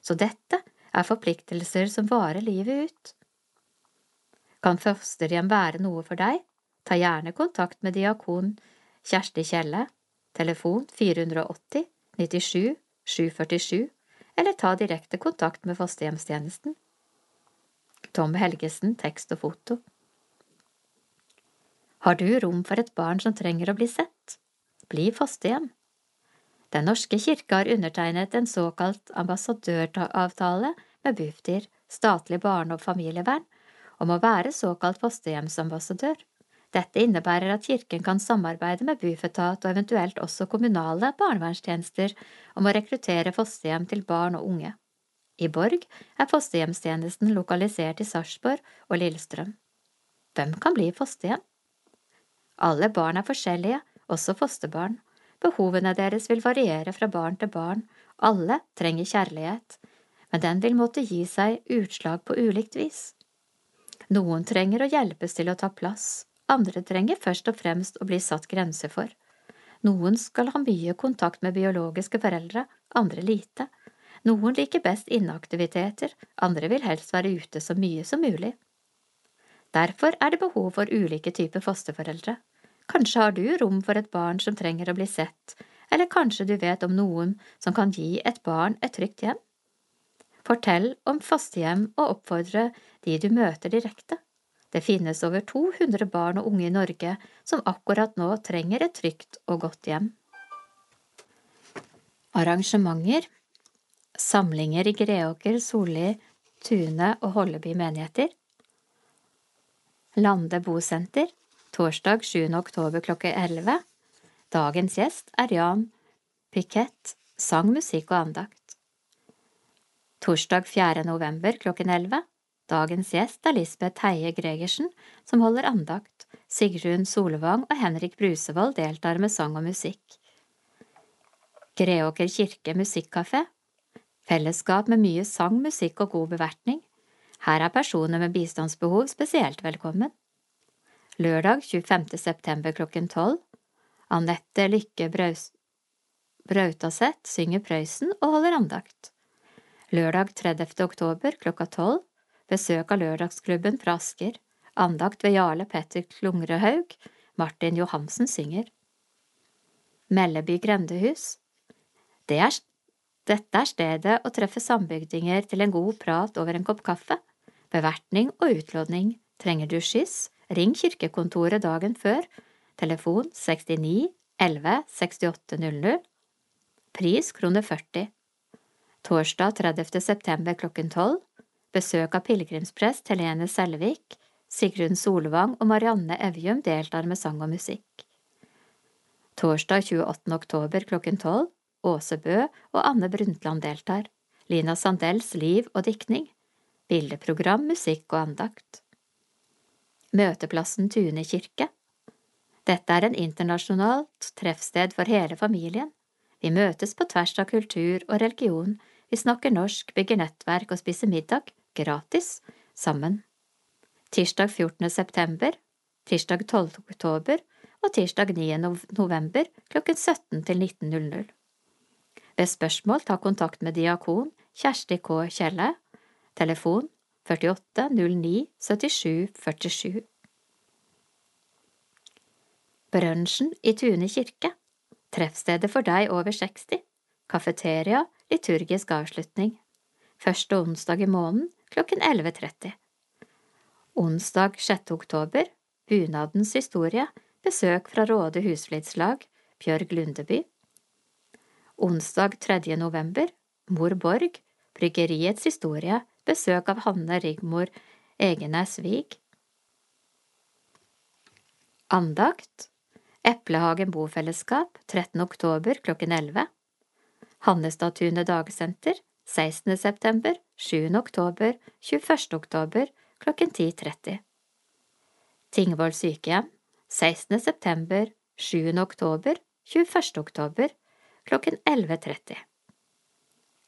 Så dette er forpliktelser som varer livet ut. Kan fosterhjem være noe for deg? Ta gjerne kontakt med diakon Kjersti Kjelle, telefon 480 97 747, eller ta direkte kontakt med fosterhjemstjenesten. Tom Helgesen, tekst og foto. Har du rom for et barn som trenger å bli sett? Bli fosterhjem. Den norske kirke har undertegnet en såkalt ambassadøravtale med Bufdir, statlig barne- og familievern, om å være såkalt fosterhjemsambassadør. Dette innebærer at kirken kan samarbeide med Bufetat og eventuelt også kommunale barnevernstjenester om å rekruttere fosterhjem til barn og unge. I Borg er fosterhjemstjenesten lokalisert i Sarpsborg og Lillestrøm. Hvem kan bli fosterhjem? Alle barn er forskjellige, også fosterbarn. Behovene deres vil variere fra barn til barn, alle trenger kjærlighet, men den vil måtte gi seg utslag på ulikt vis. Noen trenger å hjelpes til å ta plass, andre trenger først og fremst å bli satt grenser for. Noen skal ha mye kontakt med biologiske foreldre, andre lite. Noen liker best inneaktiviteter, andre vil helst være ute så mye som mulig. Derfor er det behov for ulike typer fosterforeldre. Kanskje har du rom for et barn som trenger å bli sett, eller kanskje du vet om noen som kan gi et barn et trygt hjem? Fortell om fosterhjem og oppfordre de du møter direkte. Det finnes over 200 barn og unge i Norge som akkurat nå trenger et trygt og godt hjem. Arrangementer Samlinger i Greåker, Solli, Tune og Holleby menigheter Lande bosenter Torsdag 7. oktober klokke 11 Dagens gjest er Jan Pikett, sang, musikk og andakt. Torsdag 4. november klokken 11. Dagens gjest er Lisbeth Heie Gregersen, som holder andakt. Sigrun Solvang og Henrik Brusevold deltar med sang og musikk. Greåker kirke musikkafé. Fellesskap med mye sang, musikk og god bevertning. Her er personer med bistandsbehov spesielt velkommen. Lørdag 25. september klokken tolv. Anette Lykke Brautaseth synger Prøysen og holder andakt. Lørdag 30. oktober klokka tolv besøk av Lørdagsklubben fra Asker, andakt ved Jarle Petter Klungrehaug, Martin Johansen synger. Melleby grendehus det er, Dette er stedet å treffe sambygdinger til en god prat over en kopp kaffe, bevertning og utlåning. Trenger du skyss, ring kirkekontoret dagen før, telefon 69 11 68 00, pris krone 40. Torsdag 30. september klokken tolv besøk av pilegrimsprest Helene Selvik, Sigrun Solvang og Marianne Evjum deltar med sang og musikk. Torsdag 28. oktober klokken tolv Åse Bø og Anne Brundtland deltar, Lina Sandells liv og diktning, bildeprogram, musikk og andakt. Møteplassen Tune kirke Dette er en internasjonalt treffsted for hele familien. Vi møtes på tvers av kultur og religion vi snakker norsk, bygger nettverk og spiser middag, gratis, sammen. Tirsdag 14. september, tirsdag 12. oktober og tirsdag 9. november klokken 17 til 19.00. Ved spørsmål ta kontakt med diakon Kjersti K. Kjelle, telefon 48 09 77 47. Brunsjen i Tune kirke, treffstedet for deg over 60, kafeteria, liturgisk avslutning, første onsdag i måneden klokken 11.30. Onsdag 6. oktober, bunadens historie, besøk fra Råde husflidslag, Bjørg Lundeby. Onsdag 3. november, Mor Borg, Bryggeriets historie, besøk av Hanne Rigmor Egenes Vig. Andakt Eplehagen bofellesskap 13. oktober klokken 11. Hannestadtunet dagsenter 16. september, 7. oktober, 21. oktober klokken 10.30. Tingvoll sykehjem 16. september, 7. oktober, 21. oktober klokken 11.30.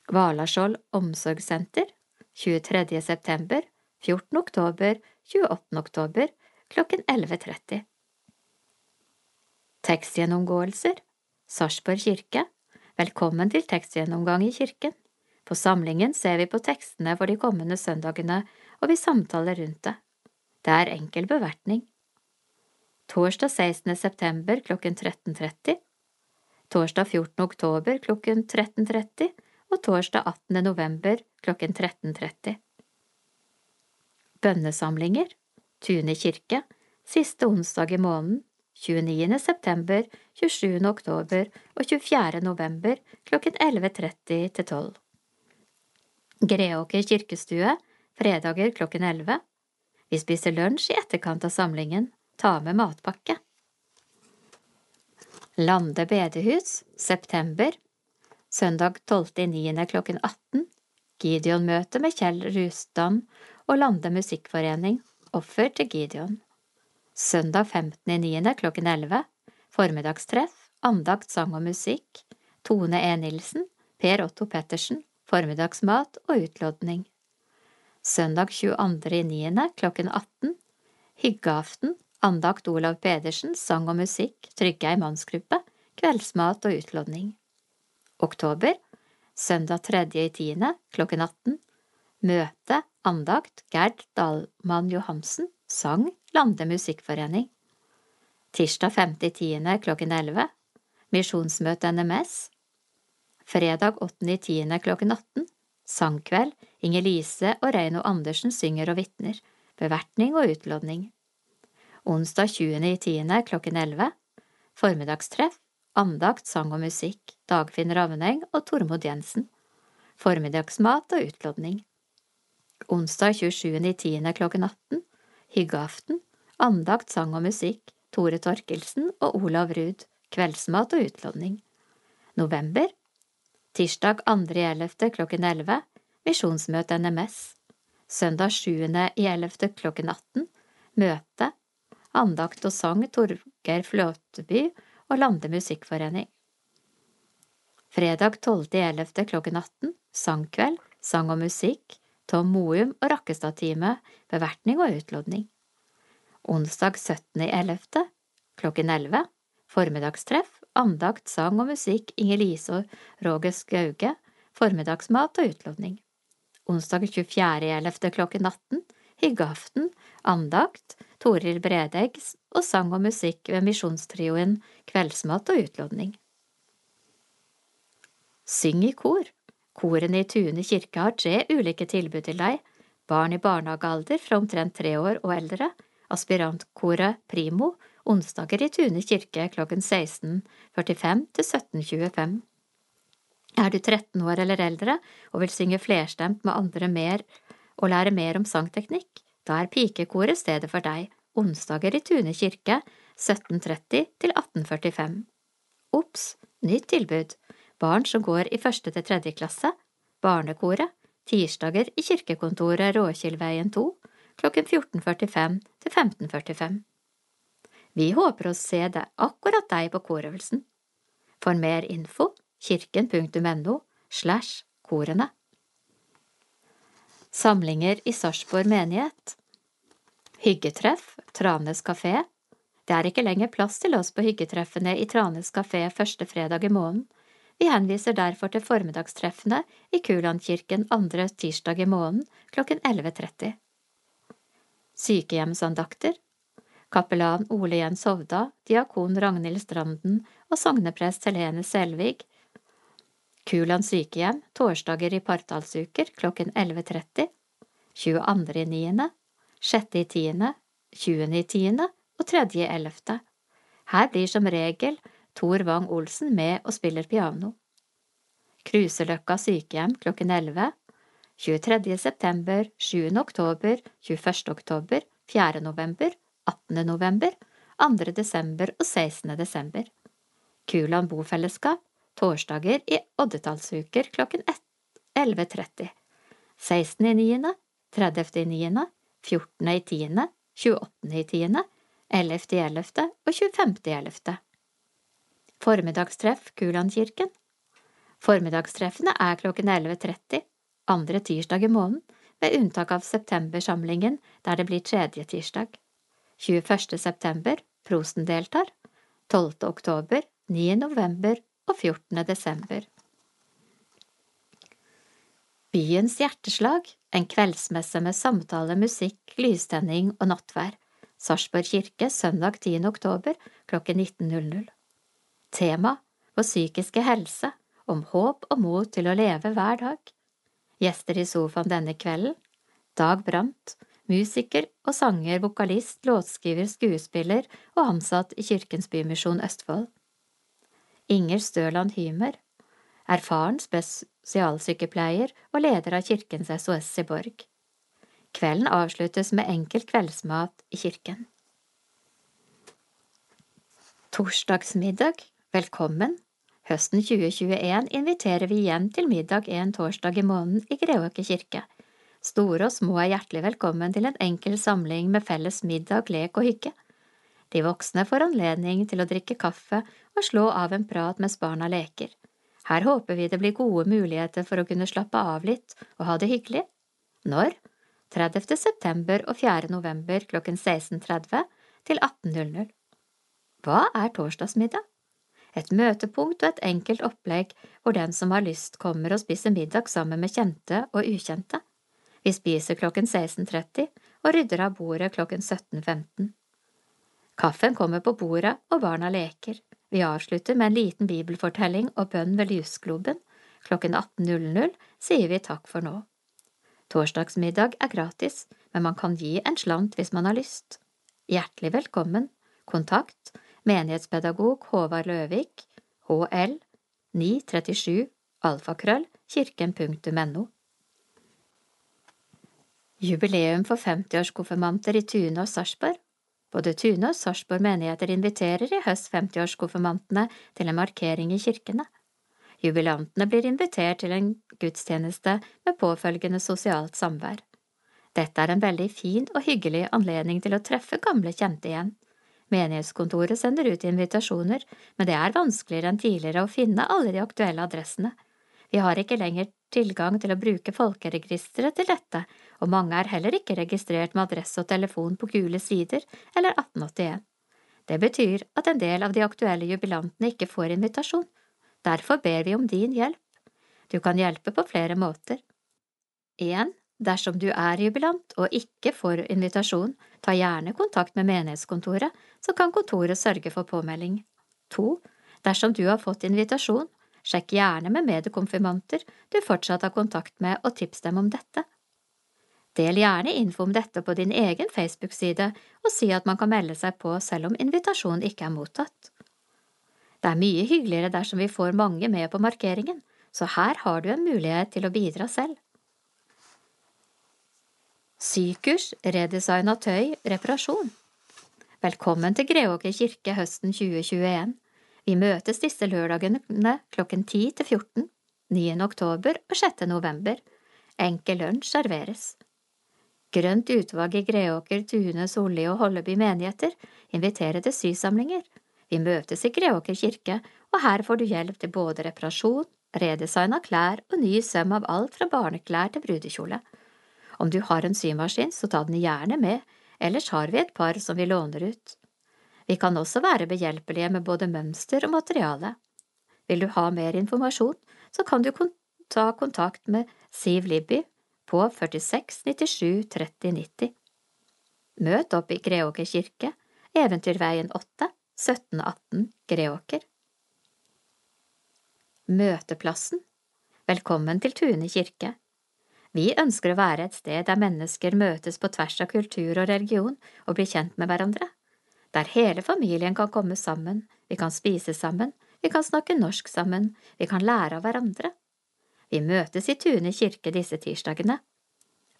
Valaskjold omsorgssenter 23. september, 14. oktober, 28. oktober klokken 11.30. Tekstgjennomgåelser Sarpsborg kirke Velkommen til tekstgjennomgang i kirken. På samlingen ser vi på tekstene for de kommende søndagene, og vi samtaler rundt det. Det er enkel bevertning. Torsdag 16. september klokken 13.30 Torsdag 14. oktober klokken 13.30 og torsdag 18. november klokken 13.30. Bønnesamlinger Tune kirke Siste onsdag i måneden 29. september, 27. oktober og 24. november klokken 11.30 til 12. Greåker kirkestue fredager klokken 11. Vi spiser lunsj i etterkant av samlingen. Ta med matpakke. Lande bedehus september Søndag 12.9. klokken 18 Gideon-møte med Kjell Rustam og Lande musikkforening Offer til Gideon Søndag 15.9. klokken 11 Formiddagstreff Andakt, sang og musikk Tone E. Nilsen Per Otto Pettersen Formiddagsmat og utlodning Søndag 22.9. klokken 18 Hyggeaften Andakt Olav Pedersen Sang og musikk Tryggheim mannsgruppe Kveldsmat og utlodning oktober, søndag 3. i tiende klokken 18, møte, andakt, Gerd Dahlmann Johansen, sang, Lande musikkforening. Tirsdag 5. i tiende klokken 11, misjonsmøte NMS. Fredag 8. i klokken 18, sangkveld, Inger-Lise og Reino Andersen synger og vitner, bevertning og utlodning. Onsdag 20. i klokken 11, formiddagstreff, andakt, sang og musikk, Dagfinn Ravneng og Tormod Jensen, formiddagsmat og utlodning. Onsdag 27.10. klokken 18, hyggeaften, andakt, sang og musikk, Tore Torkelsen og Olav Ruud, kveldsmat og utlodning. November, tirsdag 2.11. klokken 11, misjonsmøte NMS. Søndag 7.11. klokken 18, møte, andakt og sang Torgeir Flåteby og Lande musikkforening. Fredag 12.11. klokken 18 sangkveld, sang og musikk, Tom Moum og Rakkestad-teamet, bevertning og utlodning. Onsdag 17.11. klokken 11 formiddagstreff, andakt, sang og musikk, Inger-Lise og Roger Skauge, formiddagsmat og utlodning. Onsdag 24.11. klokken 18 hyggeaften, andakt, Toril Bredegg og sang og musikk ved Misjonstrioen Kveldsmat og utlodning. Syng i kor. Korene i Tune kirke har tre ulike tilbud til deg, barn i barnehagealder fra omtrent tre år og eldre, aspirantkoret Primo, onsdager i Tune kirke klokken 16.45 til 17.25. Er du 13 år eller eldre og vil synge flerstemt med andre mer og lære mer om sangteknikk, da er pikekoret stedet for deg, onsdager i Tune kirke, 1730 til 1845. Ops, nytt tilbud, barn som går i første til tredje klasse, barnekoret, tirsdager i kirkekontoret Råkildveien 2, klokken 14.45 til 15.45. Vi håper å se deg, akkurat deg på korøvelsen. For mer info kirken.no slash korene. Samlinger i Sarpsborg menighet Hyggetreff, Tranes kafé. Det er ikke lenger plass til oss på hyggetreffene i Tranes kafé første fredag i måneden. Vi henviser derfor til formiddagstreffene i Kulandkirken andre tirsdag i måneden klokken 11.30. Sykehjemsandakter Kapellan Ole Jens Hovda, diakon Ragnhild Stranden og sogneprest Helene Selvig Kuland sykehjem, torsdager i partallsuker klokken 11.30, 22.9., 6.10., 20.10. og 3.11. Her blir som regel Tor Wang Olsen med og spiller piano. Kruseløkka sykehjem klokken 11, 23. september, 7. oktober, 21. oktober, 4. november, 18. november, 2. desember og 16. desember. Kuland bofellesskap torsdager i oddetallsuker klokken 11.30, 16. i 9., 30. i 9., 14. i 10., 28. i 10., 11. i 11. og 25. i 11. Formiddagstreff Kulandkirken Formiddagstreffene er klokken 11.30, andre tirsdag i måneden, med unntak av septembersamlingen der det blir tredje tirsdag. 21. september, prosten deltar. 12. oktober, 9. november og 14. desember. Byens hjerteslag, en kveldsmesse med samtale, musikk, lystenning og nattvær. Sarpsborg kirke søndag 10. oktober klokken 19.00. Tema Vår psykiske helse, om håp og mot til å leve hver dag. Gjester i sofaen denne kvelden Dag Brandt, musiker og sanger, vokalist, låtskriver, skuespiller og ansatt i Kirkens Bymisjon Østfold. Inger Støland Hymer, erfaren spesialsykepleier og leder av Kirkens SOS i Borg. Kvelden avsluttes med enkel kveldsmat i kirken. Torsdagsmiddag, velkommen. Høsten 2021 inviterer vi igjen til middag en torsdag i måneden i Greåker kirke. Store og små er hjertelig velkommen til en enkel samling med felles middag, lek og hygge. De voksne får anledning til å drikke kaffe og slå av en prat mens barna leker. Her håper vi det blir gode muligheter for å kunne slappe av litt og ha det hyggelig. Når? 30. september og 4. november klokken 16.30 til 18.00. Hva er torsdagsmiddag? Et møtepunkt og et enkelt opplegg hvor den som har lyst, kommer og spiser middag sammen med kjente og ukjente. Vi spiser klokken 16.30 og rydder av bordet klokken 17.15. Kaffen kommer på bordet, og barna leker. Vi avslutter med en liten bibelfortelling og bønn ved lysgloben. Klokken 18.00 sier vi takk for nå. Torsdagsmiddag er gratis, men man kan gi en slant hvis man har lyst. Hjertelig velkommen. Kontakt menighetspedagog Håvard Løvik, hl 937 alfakrøll kirken.no. Jubileum for 50-årskonfirmanter i Tune og Sarpsborg både Tune og Sarpsborg menigheter inviterer i høst 50-årskonfirmantene til en markering i kirkene. Jubilantene blir invitert til en gudstjeneste med påfølgende sosialt samvær. Dette er en veldig fin og hyggelig anledning til å treffe gamle kjente igjen. Menighetskontoret sender ut invitasjoner, men det er vanskeligere enn tidligere å finne alle de aktuelle adressene. Vi har ikke lenger tilgang til å bruke folkeregisteret til dette, og mange er heller ikke registrert med adresse og telefon på gule sider eller 1881. Det betyr at en del av de aktuelle jubilantene ikke får invitasjon. Derfor ber vi om din hjelp. Du kan hjelpe på flere måter. 1. Dersom du er jubilant og ikke får invitasjon, ta gjerne kontakt med menighetskontoret, så kan kontoret sørge for påmelding. 2. Dersom du har fått invitasjon, sjekk gjerne med medkonfirmanter du fortsatt har kontakt med og tips dem om dette. Del gjerne info om dette på din egen Facebook-side, og si at man kan melde seg på selv om invitasjonen ikke er mottatt. Det er mye hyggeligere dersom vi får mange med på markeringen, så her har du en mulighet til å bidra selv. Sykurs, redesign av tøy, reparasjon Velkommen til Greåker kirke høsten 2021. Vi møtes disse lørdagene klokken 10 til 14, 9. oktober og 6. november. Enkel lunsj serveres. Grønt utvalg i Greåker, Tune, Solli og Holleby menigheter inviterer til sysamlinger. Vi møtes i Greåker kirke, og her får du hjelp til både reparasjon, redesign av klær og ny søm av alt fra barneklær til brudekjole. Om du har en symaskin, så ta den gjerne med, ellers har vi et par som vi låner ut. Vi kan også være behjelpelige med både mønster og materiale. Vil du ha mer informasjon, så kan du ta kontakt med Siv Libby på 46 97 30 90. Møt opp i Greåker kirke, Eventyrveien 8, 1718 Greåker. Møteplassen Velkommen til Tune kirke. Vi ønsker å være et sted der mennesker møtes på tvers av kultur og religion og blir kjent med hverandre, der hele familien kan komme sammen, vi kan spise sammen, vi kan snakke norsk sammen, vi kan lære av hverandre. Vi møtes i Tune kirke disse tirsdagene.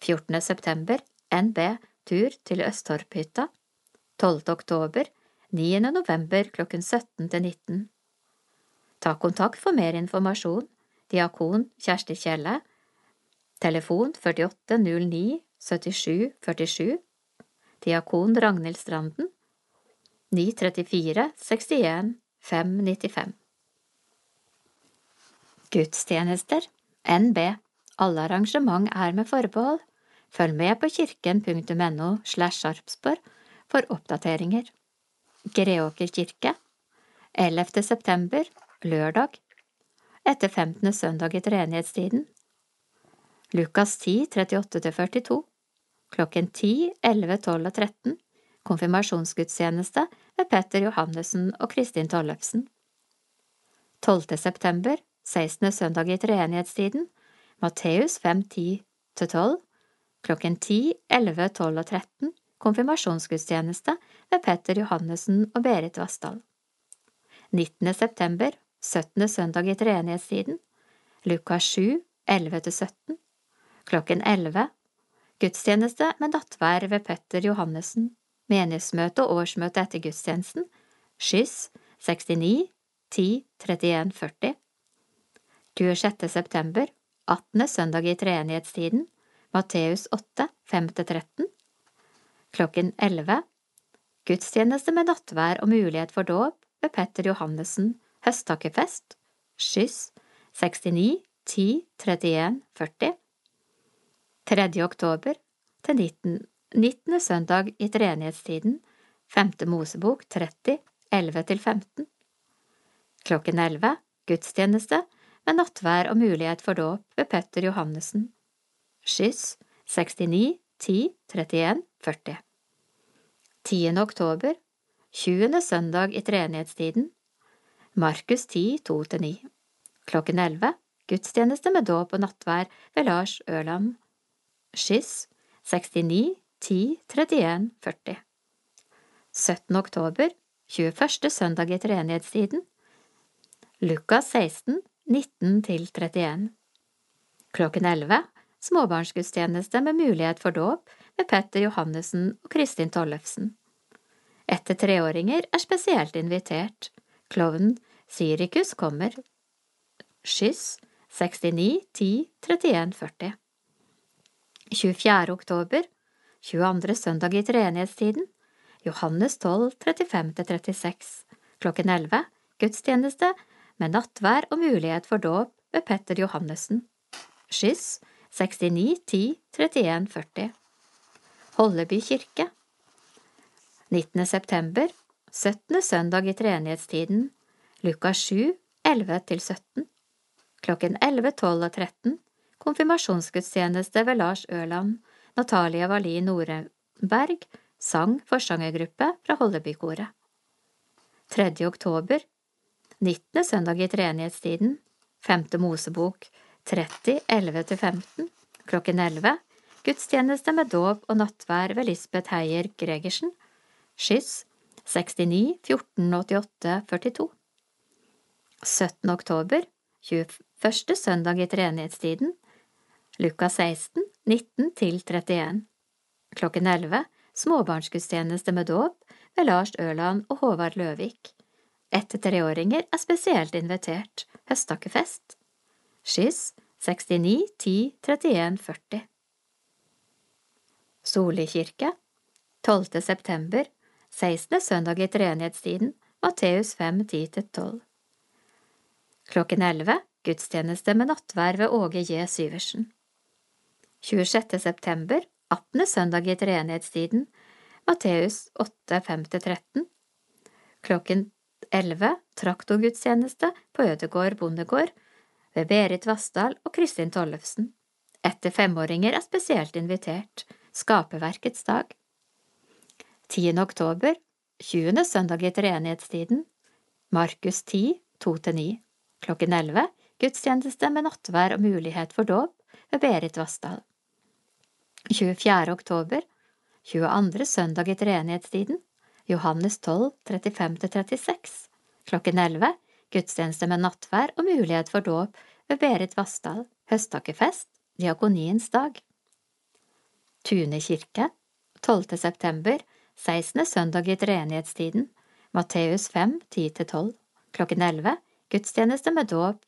14. september, NB, tur til Østtorphytta. 12. oktober, 9. november klokken 17 til 19. Ta kontakt for mer informasjon. Diakon Kjersti Kjelle Telefon 48 09 77 47 Diakon Ragnhild Stranden 934 61 595 Gudstjenester NB Alle arrangement er med forbehold. Følg med på kirken.no slash Sarpsborg for oppdateringer. Greåker kirke 11. september, lørdag, etter 15. søndag i treenighetstiden Lukas 10, 38–42 Klokken 10, 11, 12 og 13 Konfirmasjonsgudstjeneste med Petter Johannessen og Kristin Tollefsen 12. september, 16. søndag i treenighetstiden Matteus 5, 10–12 Klokken 10, 11, 12 og 13 Konfirmasjonsgudstjeneste med Petter Johannessen og Berit Vassdal 19. september, 17. søndag i treenighetstiden Lukas 7, 11–17 Klokken 11 Gudstjeneste med nattvær ved Petter Johannessen Menighetsmøte og årsmøte etter gudstjenesten Skyss 69 10 31 40 26. september 18. søndag i treenighetstiden Matteus 8 5–13 Klokken 11 Gudstjeneste med nattvær og mulighet for dåp ved Petter Johannessen Høsttakkefest Skyss 69 10 31 40 3. oktober til 19. 19. søndag i treenighetstiden, 5. Mosebok 30, 11–15 Klokken 11 gudstjeneste med nattvær og mulighet for dåp ved Petter Johannessen. Skyss 69 10 31 40 10. oktober 20. søndag i treenighetstiden Markus 10 2–9 Klokken 11 gudstjeneste med dåp og nattvær ved Lars Ørland Skyss 69 10 31 40 17. oktober 21. søndag i enighetstiden, Lukas 16 19 til 31 Klokken 11 småbarnsgudstjeneste med mulighet for dåp med Petter Johannessen og Kristin Tollefsen. Etter treåringer er spesielt invitert. Klovnen Sirikus kommer. Skyss 69 10 31 40 24. oktober, 22. søndag i treenighetstiden, Johannes 12, 35–36, klokken 11, gudstjeneste med nattvær og mulighet for dåp ved Petter Johannessen. Skyss 69 10 31 40 Holleby kirke 19. september 17. søndag i treenighetstiden Lukas 7 11–17 Klokken 11, 12 og 13 konfirmasjonsgudstjeneste ved Lars Ørland, Natalia Wallin Noreberg, sang forsangergruppe fra Hollebykoret. 3. oktober, 19. søndag i treenighetstiden, 5. Mosebok 30, 11–15, klokken 11, gudstjeneste med dåp og nattvær ved Lisbeth Heier Gregersen, skyss 69 14 88 42. 17. oktober, 21. søndag i treenighetstiden, Lukas 16, 19–31 Klokken 11 småbarnsgudstjeneste med dåp ved Lars Ørland og Håvard Løvik. Etter treåringer er spesielt invitert. Høsttakkefest. Skyss 69 10 31 40 Solli kirke 12. september 16. søndag i treenighetstiden Matteus 5 10–12 Klokken 11 gudstjeneste med nattvær ved Åge J. Syversen. 26. september, 18. søndag i treenighetstiden, Matteus 8, 5–13. Klokken 11 traktorgudstjeneste på Ødegård bondegård ved Berit Vassdal og Kristin Tollefsen. Etter femåringer er spesielt invitert. Skaperverkets dag. 10. oktober, 20. søndag i treenighetstiden. Markus 10, 2–9. Klokken 11 gudstjeneste med nattvær og mulighet for dåp ved Berit Vassdal. 24. oktober, 22. søndag i treenighetstiden. Johannes 12, 35–36. Klokken 11 gudstjeneste med nattvær og mulighet for dåp ved Berit Vassdal, høsttakkefest, diakoniens dag. Tune kirke, 12. september, 16. søndag i treenighetstiden, Matteus 5, 10–12, klokken 11, gudstjeneste med dåp,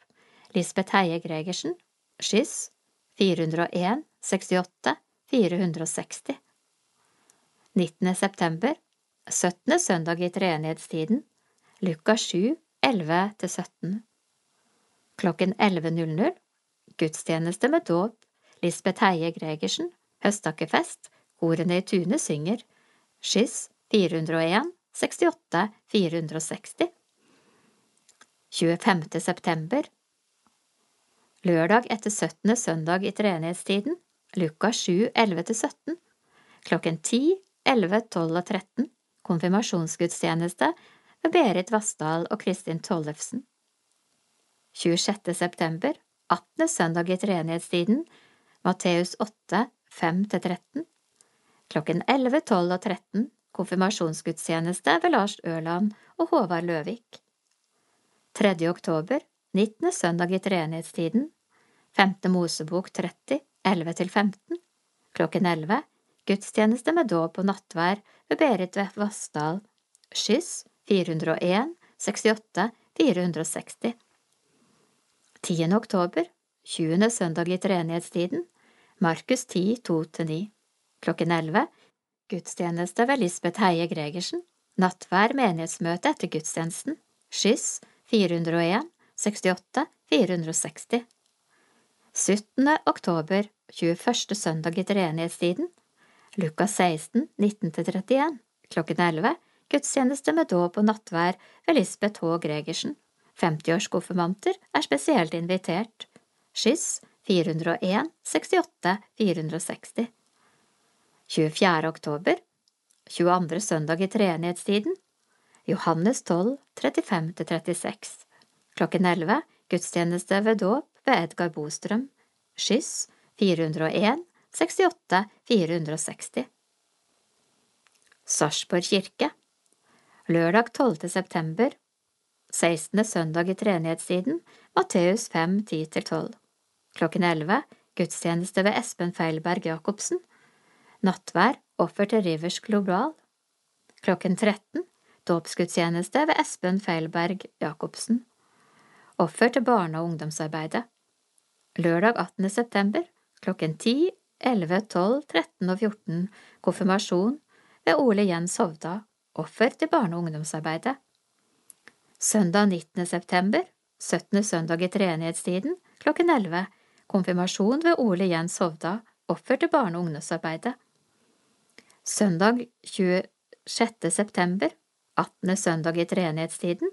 Lisbeth Heie Gregersen, skyss, 401 68 460. 19. september, 17. søndag i treenighetstiden, Lukas 7, 11–17. Klokken 11.00 Gudstjeneste med dåp Lisbeth Heie Gregersen høstakkefest, Korene i Tune synger Skyss 401 68 460 25. september Lørdag etter 17. søndag i treenighetstiden Lukas 7, 11–17 Klokken 10, 11, 12 og 13 Konfirmasjonsgudstjeneste ved Berit Vassdal og Kristin Tollefsen. 26. september, 18. søndag i treenighetstiden, Matteus 8, 5–13. Klokken 11, 12 og 13 konfirmasjonsgudstjeneste ved Lars Ørland og Håvard Løvik. 3. oktober, 19. søndag i treenighetstiden, 5. Mosebok 30, 11–15. Klokken 11 gudstjeneste med dåp og nattvær ved Berit Vassdal, skyss 401 68 460 10. oktober, 20. søndag i treenighetstiden, Markus 10 2–9 Klokken 11 Gudstjeneste ved Lisbeth Heie Gregersen Nattvær menighetsmøte etter gudstjenesten Skyss 401 68 460 17. oktober, 21. søndag i enighetstiden, Lukas 16 19–31 Klokken 11 Gudstjeneste med dåp og nattvær ved Lisbeth H. Gregersen. 50-årskonfirmanter er spesielt invitert. Skyss 401 68 460 24. oktober 22. søndag i treenighetstiden Johannes 12 35–36 Klokken 11 gudstjeneste ved dåp ved Edgar Bostrøm. Skyss 401 68 460 Sarpsborg kirke. Lørdag 12. september. 16. søndag i treenighetstiden Matteus 5, 10–12 Klokken 11 gudstjeneste ved Espen Feilberg Jacobsen. Nattvær. Offer til Rivers Global. Klokken 13 dåpsgudstjeneste ved Espen Feilberg Jacobsen. Offer til barne- og ungdomsarbeidet. Lørdag 18. september klokken 10, 11, 12, 13 og 14 konfirmasjon ved Ole Jens Hovda Offer til barne- og ungdomsarbeidet. Søndag 19. september, 17. søndag i treenighetstiden, klokken 11, konfirmasjon ved Ole Jens Hovda, offer til barne- og ungdomsarbeidet. Søndag 26. september, 18. søndag i treenighetstiden,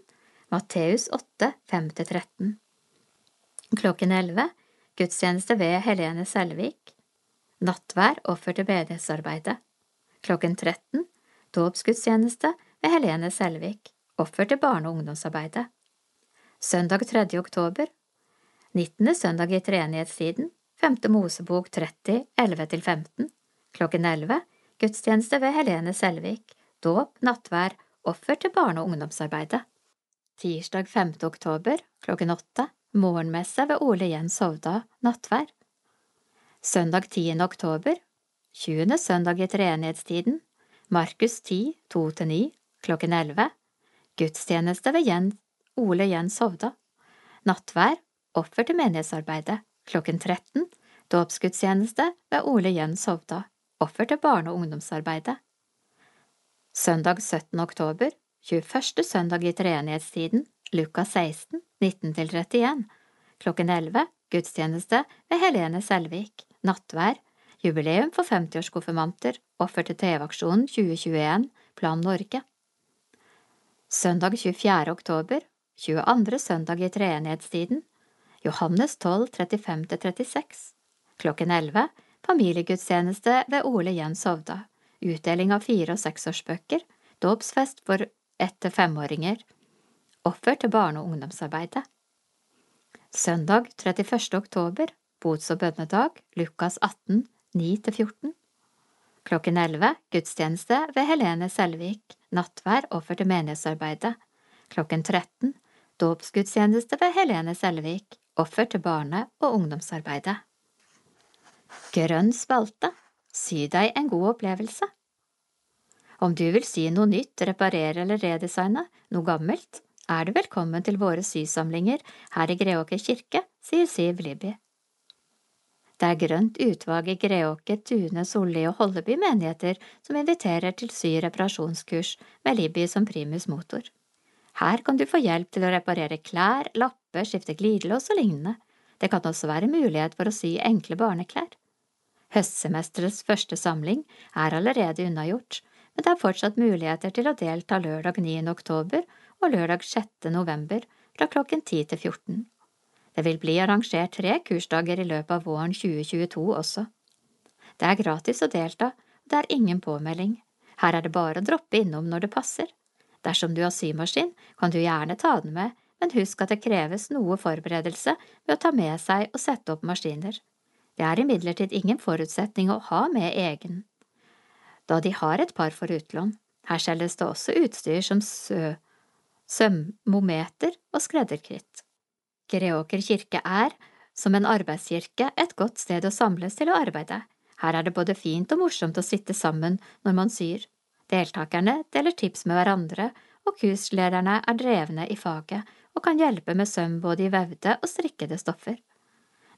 Matteus 8, 5–13. Klokken 11, gudstjeneste ved Helene Selvik. Nattvær, offer til bedighetsarbeidet. Klokken 13, dåpsgudstjeneste ved Helene Selvik, offer til barne- og ungdomsarbeidet. Søndag 3. oktober, 19. søndag i treenighetstiden, 5. Mosebok 30, 11–15, klokken 11, gudstjeneste ved Helene Selvik, dåp, nattvær, offer til barne- og ungdomsarbeidet. Tirsdag 5. oktober, klokken 8, morgenmesse ved Ole Jens Hovda, nattvær. Søndag 10. oktober, 20. søndag i treenighetstiden, Markus 10, 2–9, klokken 11, gudstjeneste ved Jens, Ole Jens Hovda, nattvær, offer til menighetsarbeidet, klokken 13, dåpsgudstjeneste ved Ole Jens Hovda, offer til barne- og ungdomsarbeidet. Søndag 17. oktober, 21. søndag i treenighetstiden, Lukas 16, 19–31, klokken 11, gudstjeneste ved Helene Selvik, nattvær, Jubileum for 50-årskonfirmanter, offer til TV-aksjonen 2021, Plan Norge. Søndag 24. oktober, 22. søndag i treenighetstiden, Johannes 12, 35–36, klokken 11, familiegudstjeneste ved Ole Jens Hovda, utdeling av fire- og seksårsbøker, dåpsfest for ett- til femåringer, offer til barne- og ungdomsarbeidet. Søndag 31. oktober, bots- og bønnedag, Lukas 18, 9–14. Klokken 11 gudstjeneste ved Helene Selvik, nattvær offer til menighetsarbeidet. Klokken 13 dåpsgudstjeneste ved Helene Selvik, offer til barne- og ungdomsarbeidet. Grønn spalte, sy deg en god opplevelse. Om du vil sy noe nytt, reparere eller redesigne noe gammelt, er du velkommen til våre sysamlinger her i Greåker kirke, sier Siv Libby. Det er grønt utvalg i Greåker, Tune, Solli og Holleby menigheter som inviterer til sy- reparasjonskurs med Libby som primus motor. Her kan du få hjelp til å reparere klær, lapper, skifte glidelås og lignende. Det kan også være mulighet for å sy enkle barneklær. Høstsemesterets første samling er allerede unnagjort, men det er fortsatt muligheter til å delta lørdag 9. oktober og lørdag 6. november fra klokken 10 til 14. Det vil bli arrangert tre kursdager i løpet av våren 2022 også. Det er gratis å delta, og det er ingen påmelding. Her er det bare å droppe innom når det passer. Dersom du har symaskin, kan du gjerne ta den med, men husk at det kreves noe forberedelse ved å ta med seg og sette opp maskiner. Det er imidlertid ingen forutsetning å ha med egen, da de har et par for utlån. Her selges det også utstyr som sø, sømmometer og skredderkritt. Greåker kirke er, som en arbeidskirke, et godt sted å samles til å arbeide. Her er det både fint og morsomt å sitte sammen når man syr. Deltakerne deler tips med hverandre, og kurslederne er drevne i faget og kan hjelpe med søm både i vevde og strikkede stoffer.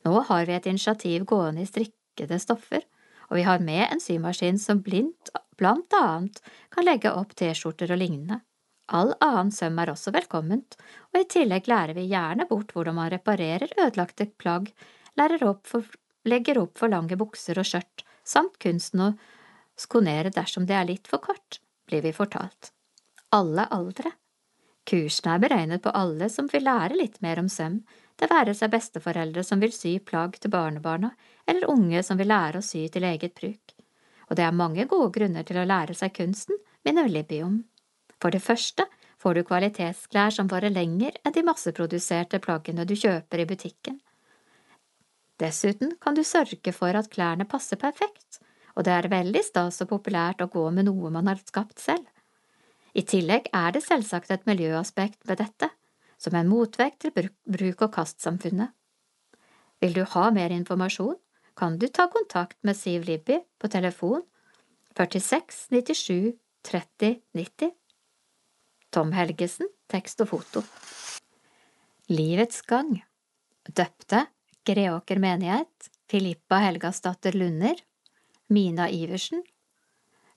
Nå har vi et initiativ gående i strikkede stoffer, og vi har med en symaskin som blindt, blant annet kan legge opp T-skjorter og lignende. All annen søm er også velkomment, og i tillegg lærer vi gjerne bort hvordan man reparerer ødelagte plagg, opp for, legger opp for lange bukser og skjørt, samt kunsten å skonere dersom det er litt for kort, blir vi fortalt. Alle aldre. Kursene er beregnet på alle som vil lære litt mer om søm, det være seg besteforeldre som vil sy plagg til barnebarna, eller unge som vil lære å sy til eget bruk. Og det er mange gode grunner til å lære seg kunsten, minner Libby om. For det første får du kvalitetsklær som varer lenger enn de masseproduserte plaggene du kjøper i butikken. Dessuten kan du sørge for at klærne passer perfekt, og det er veldig stas og populært å gå med noe man har skapt selv. I tillegg er det selvsagt et miljøaspekt ved dette, som en motvekt til bruk-og-kast-samfunnet. Vil du ha mer informasjon, kan du ta kontakt med Siv Libby på telefon 46 97 30 90. Tom Helgesen, tekst og foto. Livets gang Døpte Greåker menighet Filippa Helgasdatter Lunder Mina Iversen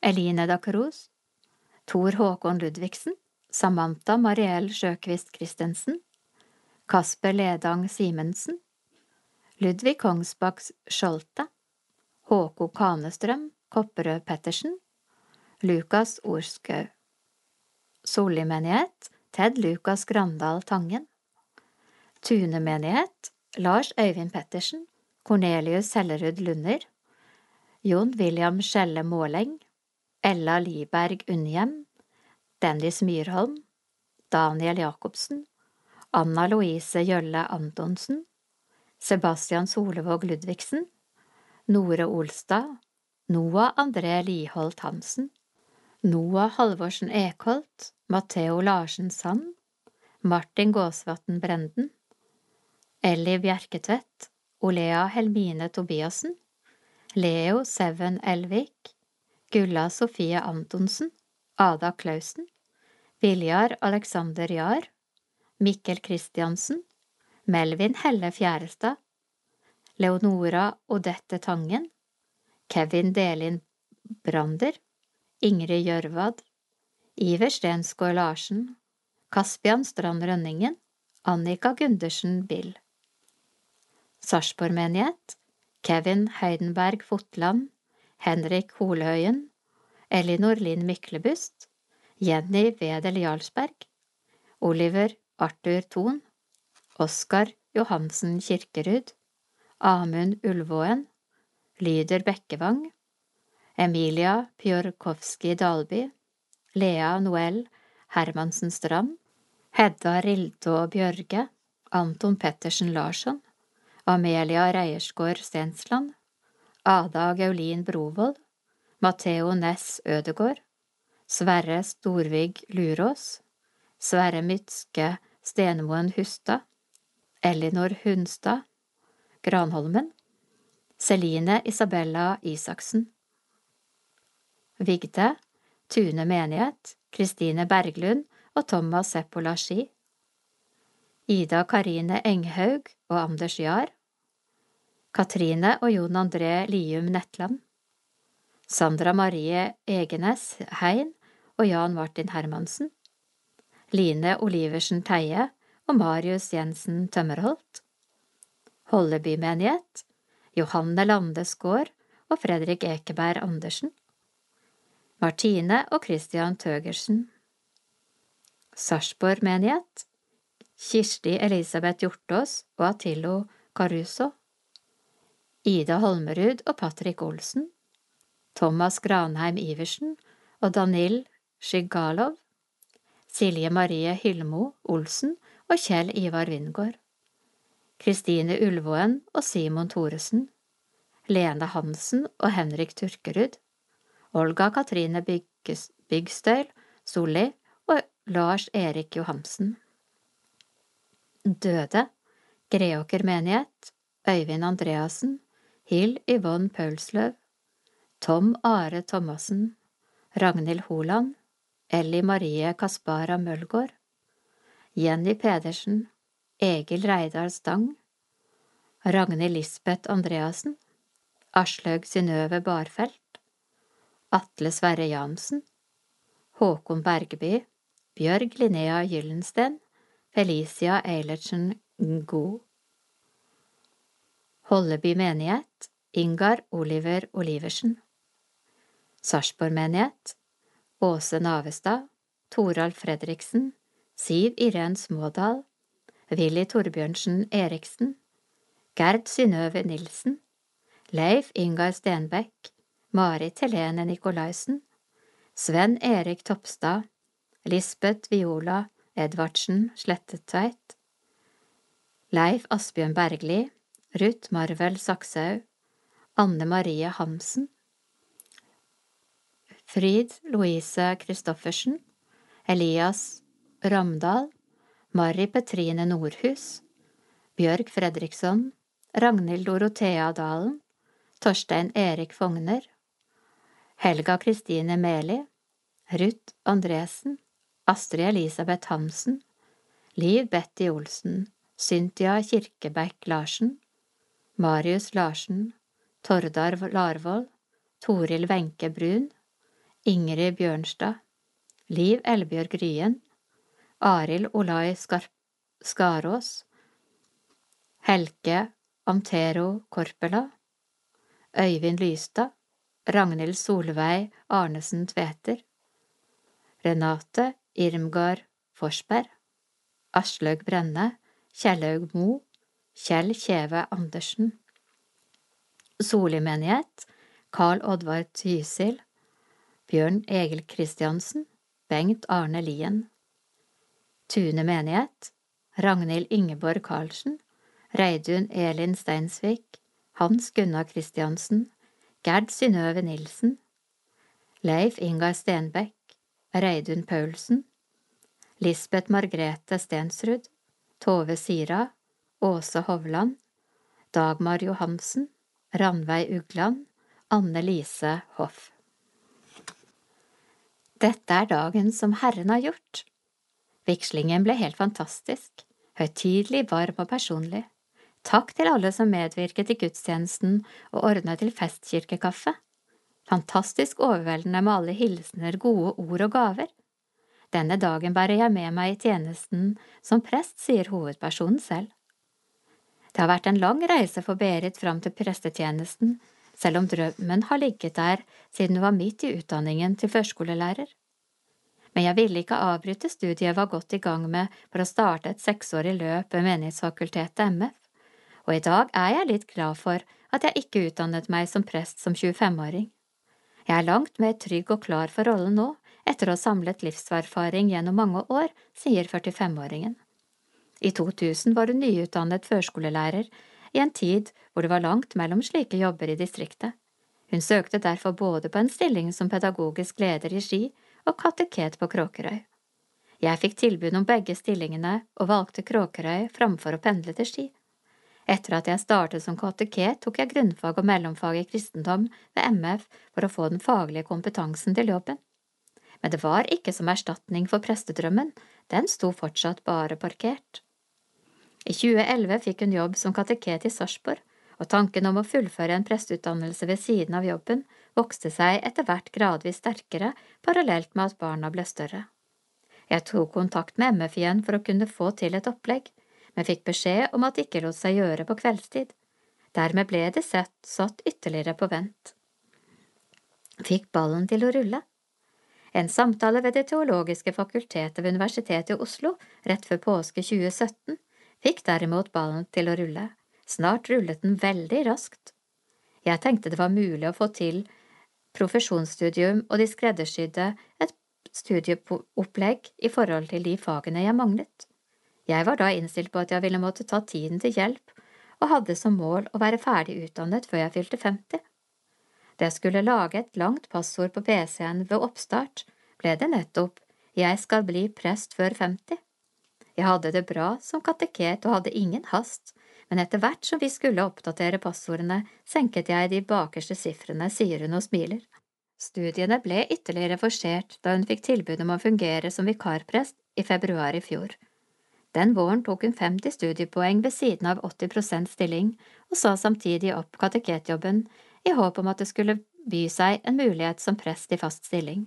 Eline Dacros. Tor Håkon Ludvigsen Samantha Mariell Sjøkvist Christensen Kasper Ledang Simensen Ludvig Kongsbakk Skjolte Håko Kanestrøm Kopperød Pettersen Lukas Orskaug Solli menighet Ted Lukas Grandal Tangen. Tune menighet Lars Øyvind Pettersen Cornelius Hellerud Lunder Jon William Skjelle Måleng Ella Liberg Unnhjem Dennis Myrholm Daniel Jacobsen Anna Louise Gjølle Antonsen Sebastian Solevåg Ludvigsen Nore Olstad Noah André Liholt Hansen Noah Halvorsen Ekholt Matheo Larsen Sand, Martin Gåsvatn Brenden, Elly Bjerketvedt, Olea Helmine Tobiassen, Leo Seven Elvik, Gulla Sofie Antonsen, Ada Klausen, Viljar Alexander Jahr, Mikkel Kristiansen, Melvin Helle Fjærestad, Leonora Odette Tangen, Kevin Delin Brander, Ingrid Gjørvad, Iver Stensgaard Larsen, Kaspian Strand Rønningen, Annika Gundersen Bill. Sarpsborg menighet, Kevin Heidenberg Fotland, Henrik Holhøyen, Elinor Linn Myklebust, Jenny Wedel Jarlsberg, Oliver Arthur Thon, Oskar Johansen Kirkerud, Amund Ulvåen, Lyder Bekkevang, Emilia Pjorkowski Dalby, Lea Noel Hermansen Strand, Hedda Rildå Bjørge, Anton Pettersen Larsson, Amelia Reiersgård Stensland, Ada Gaulin Brovold, Matheo Næss Ødegård, Sverre Storvig Lurås, Sverre Mytske Stenmoen Hustad, Elinor Hunstad, Granholmen, Celine Isabella Isaksen, Vigde, Tune menighet, Kristine Berglund og Thomas Seppola Ski, Ida Karine Enghaug og Anders Jahr, Katrine og Jon André Lium Netland, Sandra Marie Egenes Hein og Jan Martin Hermansen, Line Oliversen Teie og Marius Jensen Tømmerholt, Holleby menighet, Johanne Lande Skaar og Fredrik Ekeberg Andersen, Martine og Christian Tøgersen, Sarpsborg menighet, Kirsti Elisabeth Hjortås og Atillo Caruso, Ida Holmerud og Patrick Olsen, Thomas Granheim Iversen og Danil Sjigalov, Silje Marie Hylmo Olsen og Kjell Ivar Wingård. Kristine Ulvåen og Simon Thoresen, Lene Hansen og Henrik Turkerud, Olga Katrine Byggstøyl Solli og Lars Erik Johansen. Døde. Greåker menighet. Øyvind Andreassen. Hill Yvonne Paulsløv. Tom Are Thomassen. Ragnhild Holand. Ellie Marie Kaspara Mølgaard. Jenny Pedersen. Egil Reidar Stang, Ragnhild Lisbeth Andreassen, Aslaug Synnøve Barfelt, Atle Sverre Jansen, Håkon Bergeby, Bjørg Linnea Gyllensten, Felicia Eilertsen Ngo. Holleby menighet, Ingar Oliver Oliversen. Sarpsborg menighet, Åse Navestad, Toralf Fredriksen, Siv Irén Smådal, Willy Torbjørnsen Eriksen, Gerd Synnøve Nilsen, Leif Ingar Stenbekk, Marit Helene Nikolaisen, Sven Erik Topstad, Lisbeth Viola Edvardsen Slettetveit, Leif Asbjørn Bergli, Ruth Marvel Sakshaug, Anne Marie Hamsen, Frid Louise Christoffersen, Elias Ramdal, Mari Petrine Nordhus, Bjørg Fredriksson, Ragnhild Dorothea Dalen, Torstein Erik Fogner, Helga Kristine Meli, Ruth Andresen, Astrid Elisabeth Hansen, Liv Betty Olsen, Cynthia Kirkebekk Larsen, Marius Larsen, Tordar Larvold, Toril Wenche Brun, Ingrid Bjørnstad, Liv Elbjørg Ryen, Arild Olai Skarås, Helke Amtero Korpela, Øyvind Lystad, Ragnhild Solveig Arnesen Tveter, Renate Irmgard Forsberg, Aslaug Brenne, Kjellaug Mo, Kjell Kjeve Andersen. Soli menighet, Carl Oddvar Tysil, Bjørn Egil Kristiansen, Bengt Arne Lien. Tune menighet, Ragnhild Ingeborg Karlsen, Reidun Elin Steinsvik, Hans Gunnar Christiansen, Gerd Synnøve Nilsen, Leif Ingar Stenbekk, Reidun Paulsen, Lisbeth Margrethe Stensrud, Tove Sira, Åse Hovland, Dagmar Johansen, Ranveig Ugland, Anne Lise Hoff. Dette er dagen som Herren har gjort. Vigslingen ble helt fantastisk, høytidelig, varm og personlig. Takk til alle som medvirket i gudstjenesten og ordnet til festkirkekaffe. Fantastisk overveldende med alle hilsener, gode ord og gaver. Denne dagen bærer jeg med meg i tjenesten som prest, sier hovedpersonen selv. Det har vært en lang reise for Berit fram til prestetjenesten, selv om drømmen har ligget der siden hun var midt i utdanningen til førskolelærer. Men jeg ville ikke avbryte studiet jeg var godt i gang med for å starte et seksårig løp ved Menighetsfakultetet MF, og i dag er jeg litt glad for at jeg ikke utdannet meg som prest som 25-åring. Jeg er langt mer trygg og klar for rollen nå, etter å ha samlet livserfaring gjennom mange år, sier 45-åringen. I 2000 var hun nyutdannet førskolelærer, i en tid hvor det var langt mellom slike jobber i distriktet. Hun søkte derfor både på en stilling som pedagogisk leder i Ski og kateket på Kråkerøy. Jeg fikk tilbud om begge stillingene og valgte Kråkerøy framfor å pendle til Ski. Etter at jeg startet som kateket, tok jeg grunnfag og mellomfag i kristendom ved MF for å få den faglige kompetansen til jobben. Men det var ikke som erstatning for prestedrømmen, den sto fortsatt bare parkert. I 2011 fikk hun jobb som kateket i Sarpsborg, og tanken om å fullføre en presteutdannelse ved siden av jobben vokste seg etter hvert gradvis sterkere parallelt med at barna ble større. Jeg tok kontakt med MF igjen for å kunne få til et opplegg, men fikk beskjed om at det ikke lot seg gjøre på kveldstid. Dermed ble det sett satt ytterligere på vent. Fikk ballen til å rulle. En samtale ved Det teologiske fakultetet ved Universitetet i Oslo rett før påske 2017 fikk derimot ballen til å rulle. Snart rullet den veldig raskt. Jeg tenkte det var mulig å få til profesjonsstudium, og de skreddersydde et studieopplegg i forhold til de fagene jeg manglet. Jeg var da innstilt på at jeg ville måtte ta tiden til hjelp, og hadde som mål å være ferdig utdannet før jeg fylte 50. Da jeg skulle lage et langt passord på PC-en ved oppstart, ble det nettopp Jeg skal bli prest før 50. Jeg hadde det bra som kateket og hadde ingen hast, men etter hvert som vi skulle oppdatere passordene, senket jeg de bakerste sifrene, sier hun og smiler. Studiene ble ytterligere forsert da hun fikk tilbud om å fungere som vikarprest i februar i fjor. Den våren tok hun 50 studiepoeng ved siden av 80% stilling, og sa samtidig opp kateketjobben i håp om at det skulle by seg en mulighet som prest i fast stilling.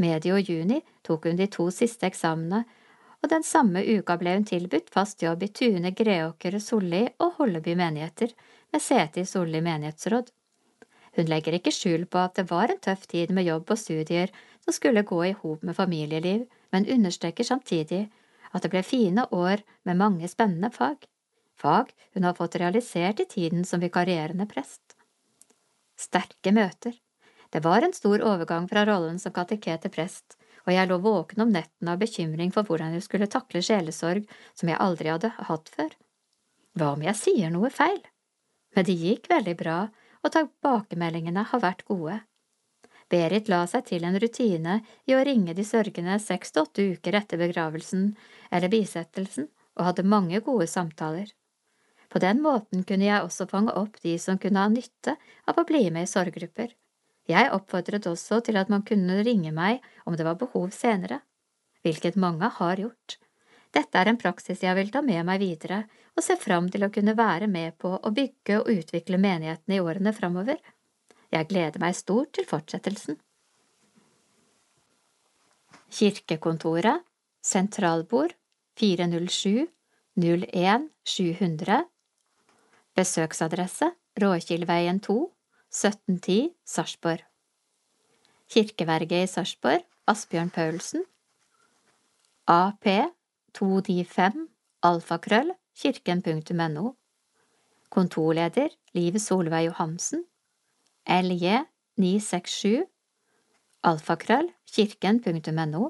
Medio juni tok hun de to siste eksamene og den samme uka ble hun tilbudt fast jobb i Tune, Greåker, Solli og Holleby menigheter, med sete i Solli menighetsråd. Hun legger ikke skjul på at det var en tøff tid med jobb og studier som skulle gå i hop med familieliv, men understreker samtidig at det ble fine år med mange spennende fag, fag hun har fått realisert i tiden som vikarierende prest. Sterke møter. Det var en stor overgang fra rollen som kateket til prest, og jeg lå våken om nettene av bekymring for hvordan jeg skulle takle sjelesorg som jeg aldri hadde hatt før. Hva om jeg sier noe feil? Men det gikk veldig bra, og tilbakemeldingene har vært gode. Berit la seg til en rutine i å ringe de sørgende seks til åtte uker etter begravelsen eller bisettelsen, og hadde mange gode samtaler. På den måten kunne jeg også fange opp de som kunne ha nytte av å bli med i sorggrupper. Jeg oppfordret også til at man kunne ringe meg om det var behov senere, hvilket mange har gjort. Dette er en praksis jeg vil ta med meg videre, og ser fram til å kunne være med på å bygge og utvikle menighetene i årene framover. Jeg gleder meg stort til fortsettelsen. Kirkekontoret, sentralbord 407 01 700 Besøksadresse Råkilveien 2 1710 Sarpsborg. Kirkeverget i Sarpsborg Asbjørn Paulsen. AP 295 alfakrøll kirken.no Kontorleder Liv Solveig Johansen LJ 967 alfakrøll kirken.no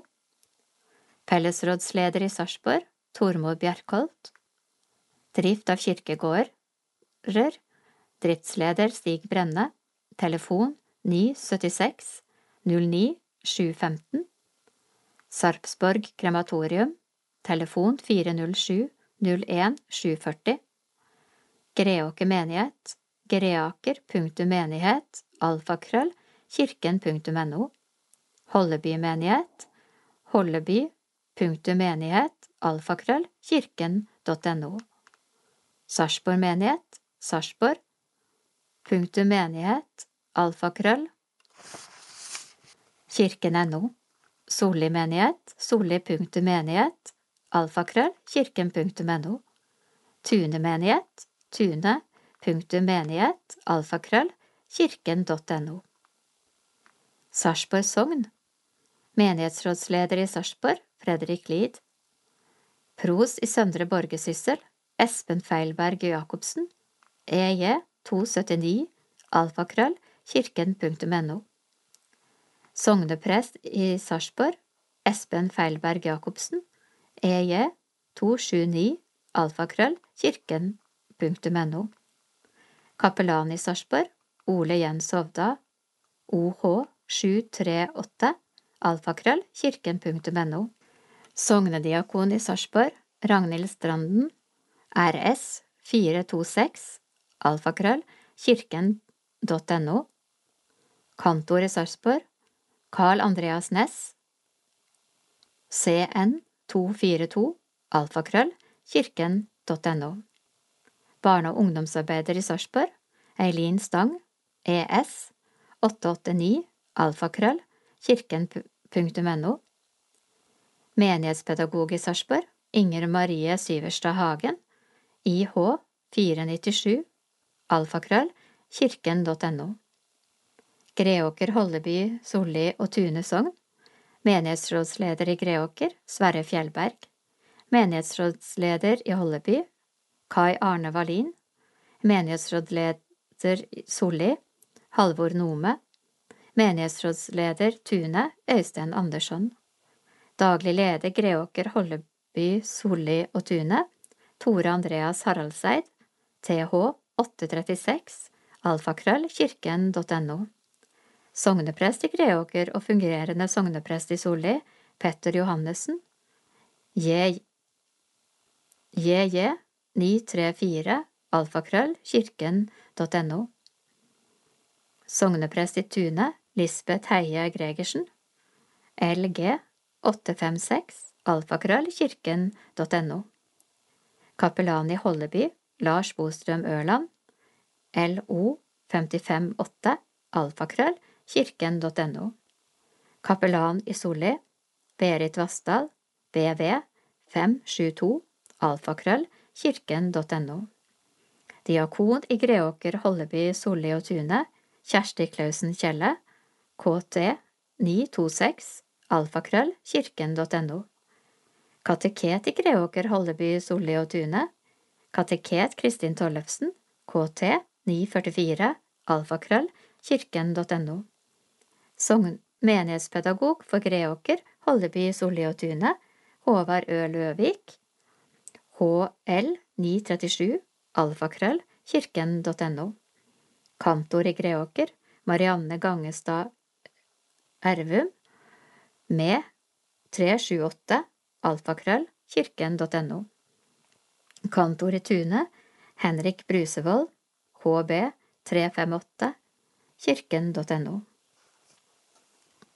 Fellesrådsleder i Sarpsborg Tormod Bjerkholt Drift av kirkegårder Driftsleder Stig Brenne Telefon 976 09 715 Sarpsborg krematorium Telefon 407 01 740 Greåker menighet Greaker.menighet alfakrøll kirken.no Hollebymenighet, Holleby.menighet alfakrøll kirken.no Sarpsborg menighet Sarpsborg alfakrøll, kirken.no, Solli menighet, solli.menighet, alfakrøll, kirken.no, Tune menighet, Tune, punktum menighet, alfakrøll, kirken.no. Sarpsborg Sogn Menighetsrådsleder i Sarpsborg, Fredrik Lid. Pros i Søndre Borgersyssel, Espen Feilberg Jacobsen. EJ 279, alfakrøll, kirken.no. Sogneprest i Sarpsborg, Espen Feilberg Jacobsen. EJ 279, alfakrøll, kirken.no. Kapellan i Sarpsborg, Ole Jens Hovda, OH 738, alfakrøll, kirken.no. Sognediakon i Sarpsborg, Ragnhild Stranden, RS 426, alfakrøll, kirken.no. Kantor i Sarpsborg, Carl Andreas Næss, CN 242, alfakrøll, kirken.no. Barne- og ungdomsarbeider i Sarpsborg, Eileen Stang, ES 889, alfakrøll, kirken.no. Menighetspedagog i Sarpsborg, Inger Marie Syverstad Hagen, IH 497, alfakrøll, kirken.no. Greåker, Holleby, Solli og Tune sogn. Menighetsrådsleder i Greåker, Sverre Fjellberg. Menighetsrådsleder i Holleby, Kai Arne Wallin. Menighetsrådleder Solli, Halvor Nome. Menighetsrådsleder Tune, Øystein Andersson. Daglig leder Greåker, Holleby, Solli og Tune, Tore Andreas Haraldseid, TH 836, alfakrøll, kirken.no. Sogneprest i Greåker og fungerende sogneprest i Solli, Petter Johannessen, JJ 934, alfakrøll, kirken.no. Sogneprest i Tune, Lisbeth Heie Gregersen, LG 856, alfakrøll, kirken.no. Kapellan i Holleby, Lars Bostrøm Ørland, LO 558, alfakrøll, kirken.no. Kapellan i Solli, Berit Vassdal, BV 572, alfakrøll, kirken.no. Diakon i Greåker, Holleby, Solli og Tune, Kjersti Klausen Kjelle, KT 926, alfakrøll, kirken.no. Kateket i Greåker, Holleby, Solli og Tune. Kateket Kristin Tollefsen, KT 944, alfakrøll, kirken.no. Sogn menighetspedagog for Greåker, Holleby, Solli og Tune, Håvard Ø. Løvik, HL 937, alfakrøll, kirken.no. Kantor i Greåker, Marianne Gangestad Ervum, med 378, alfakrøll, kirken.no. Kantor i Tune, Henrik Brusevold, HB 358, kirken.no.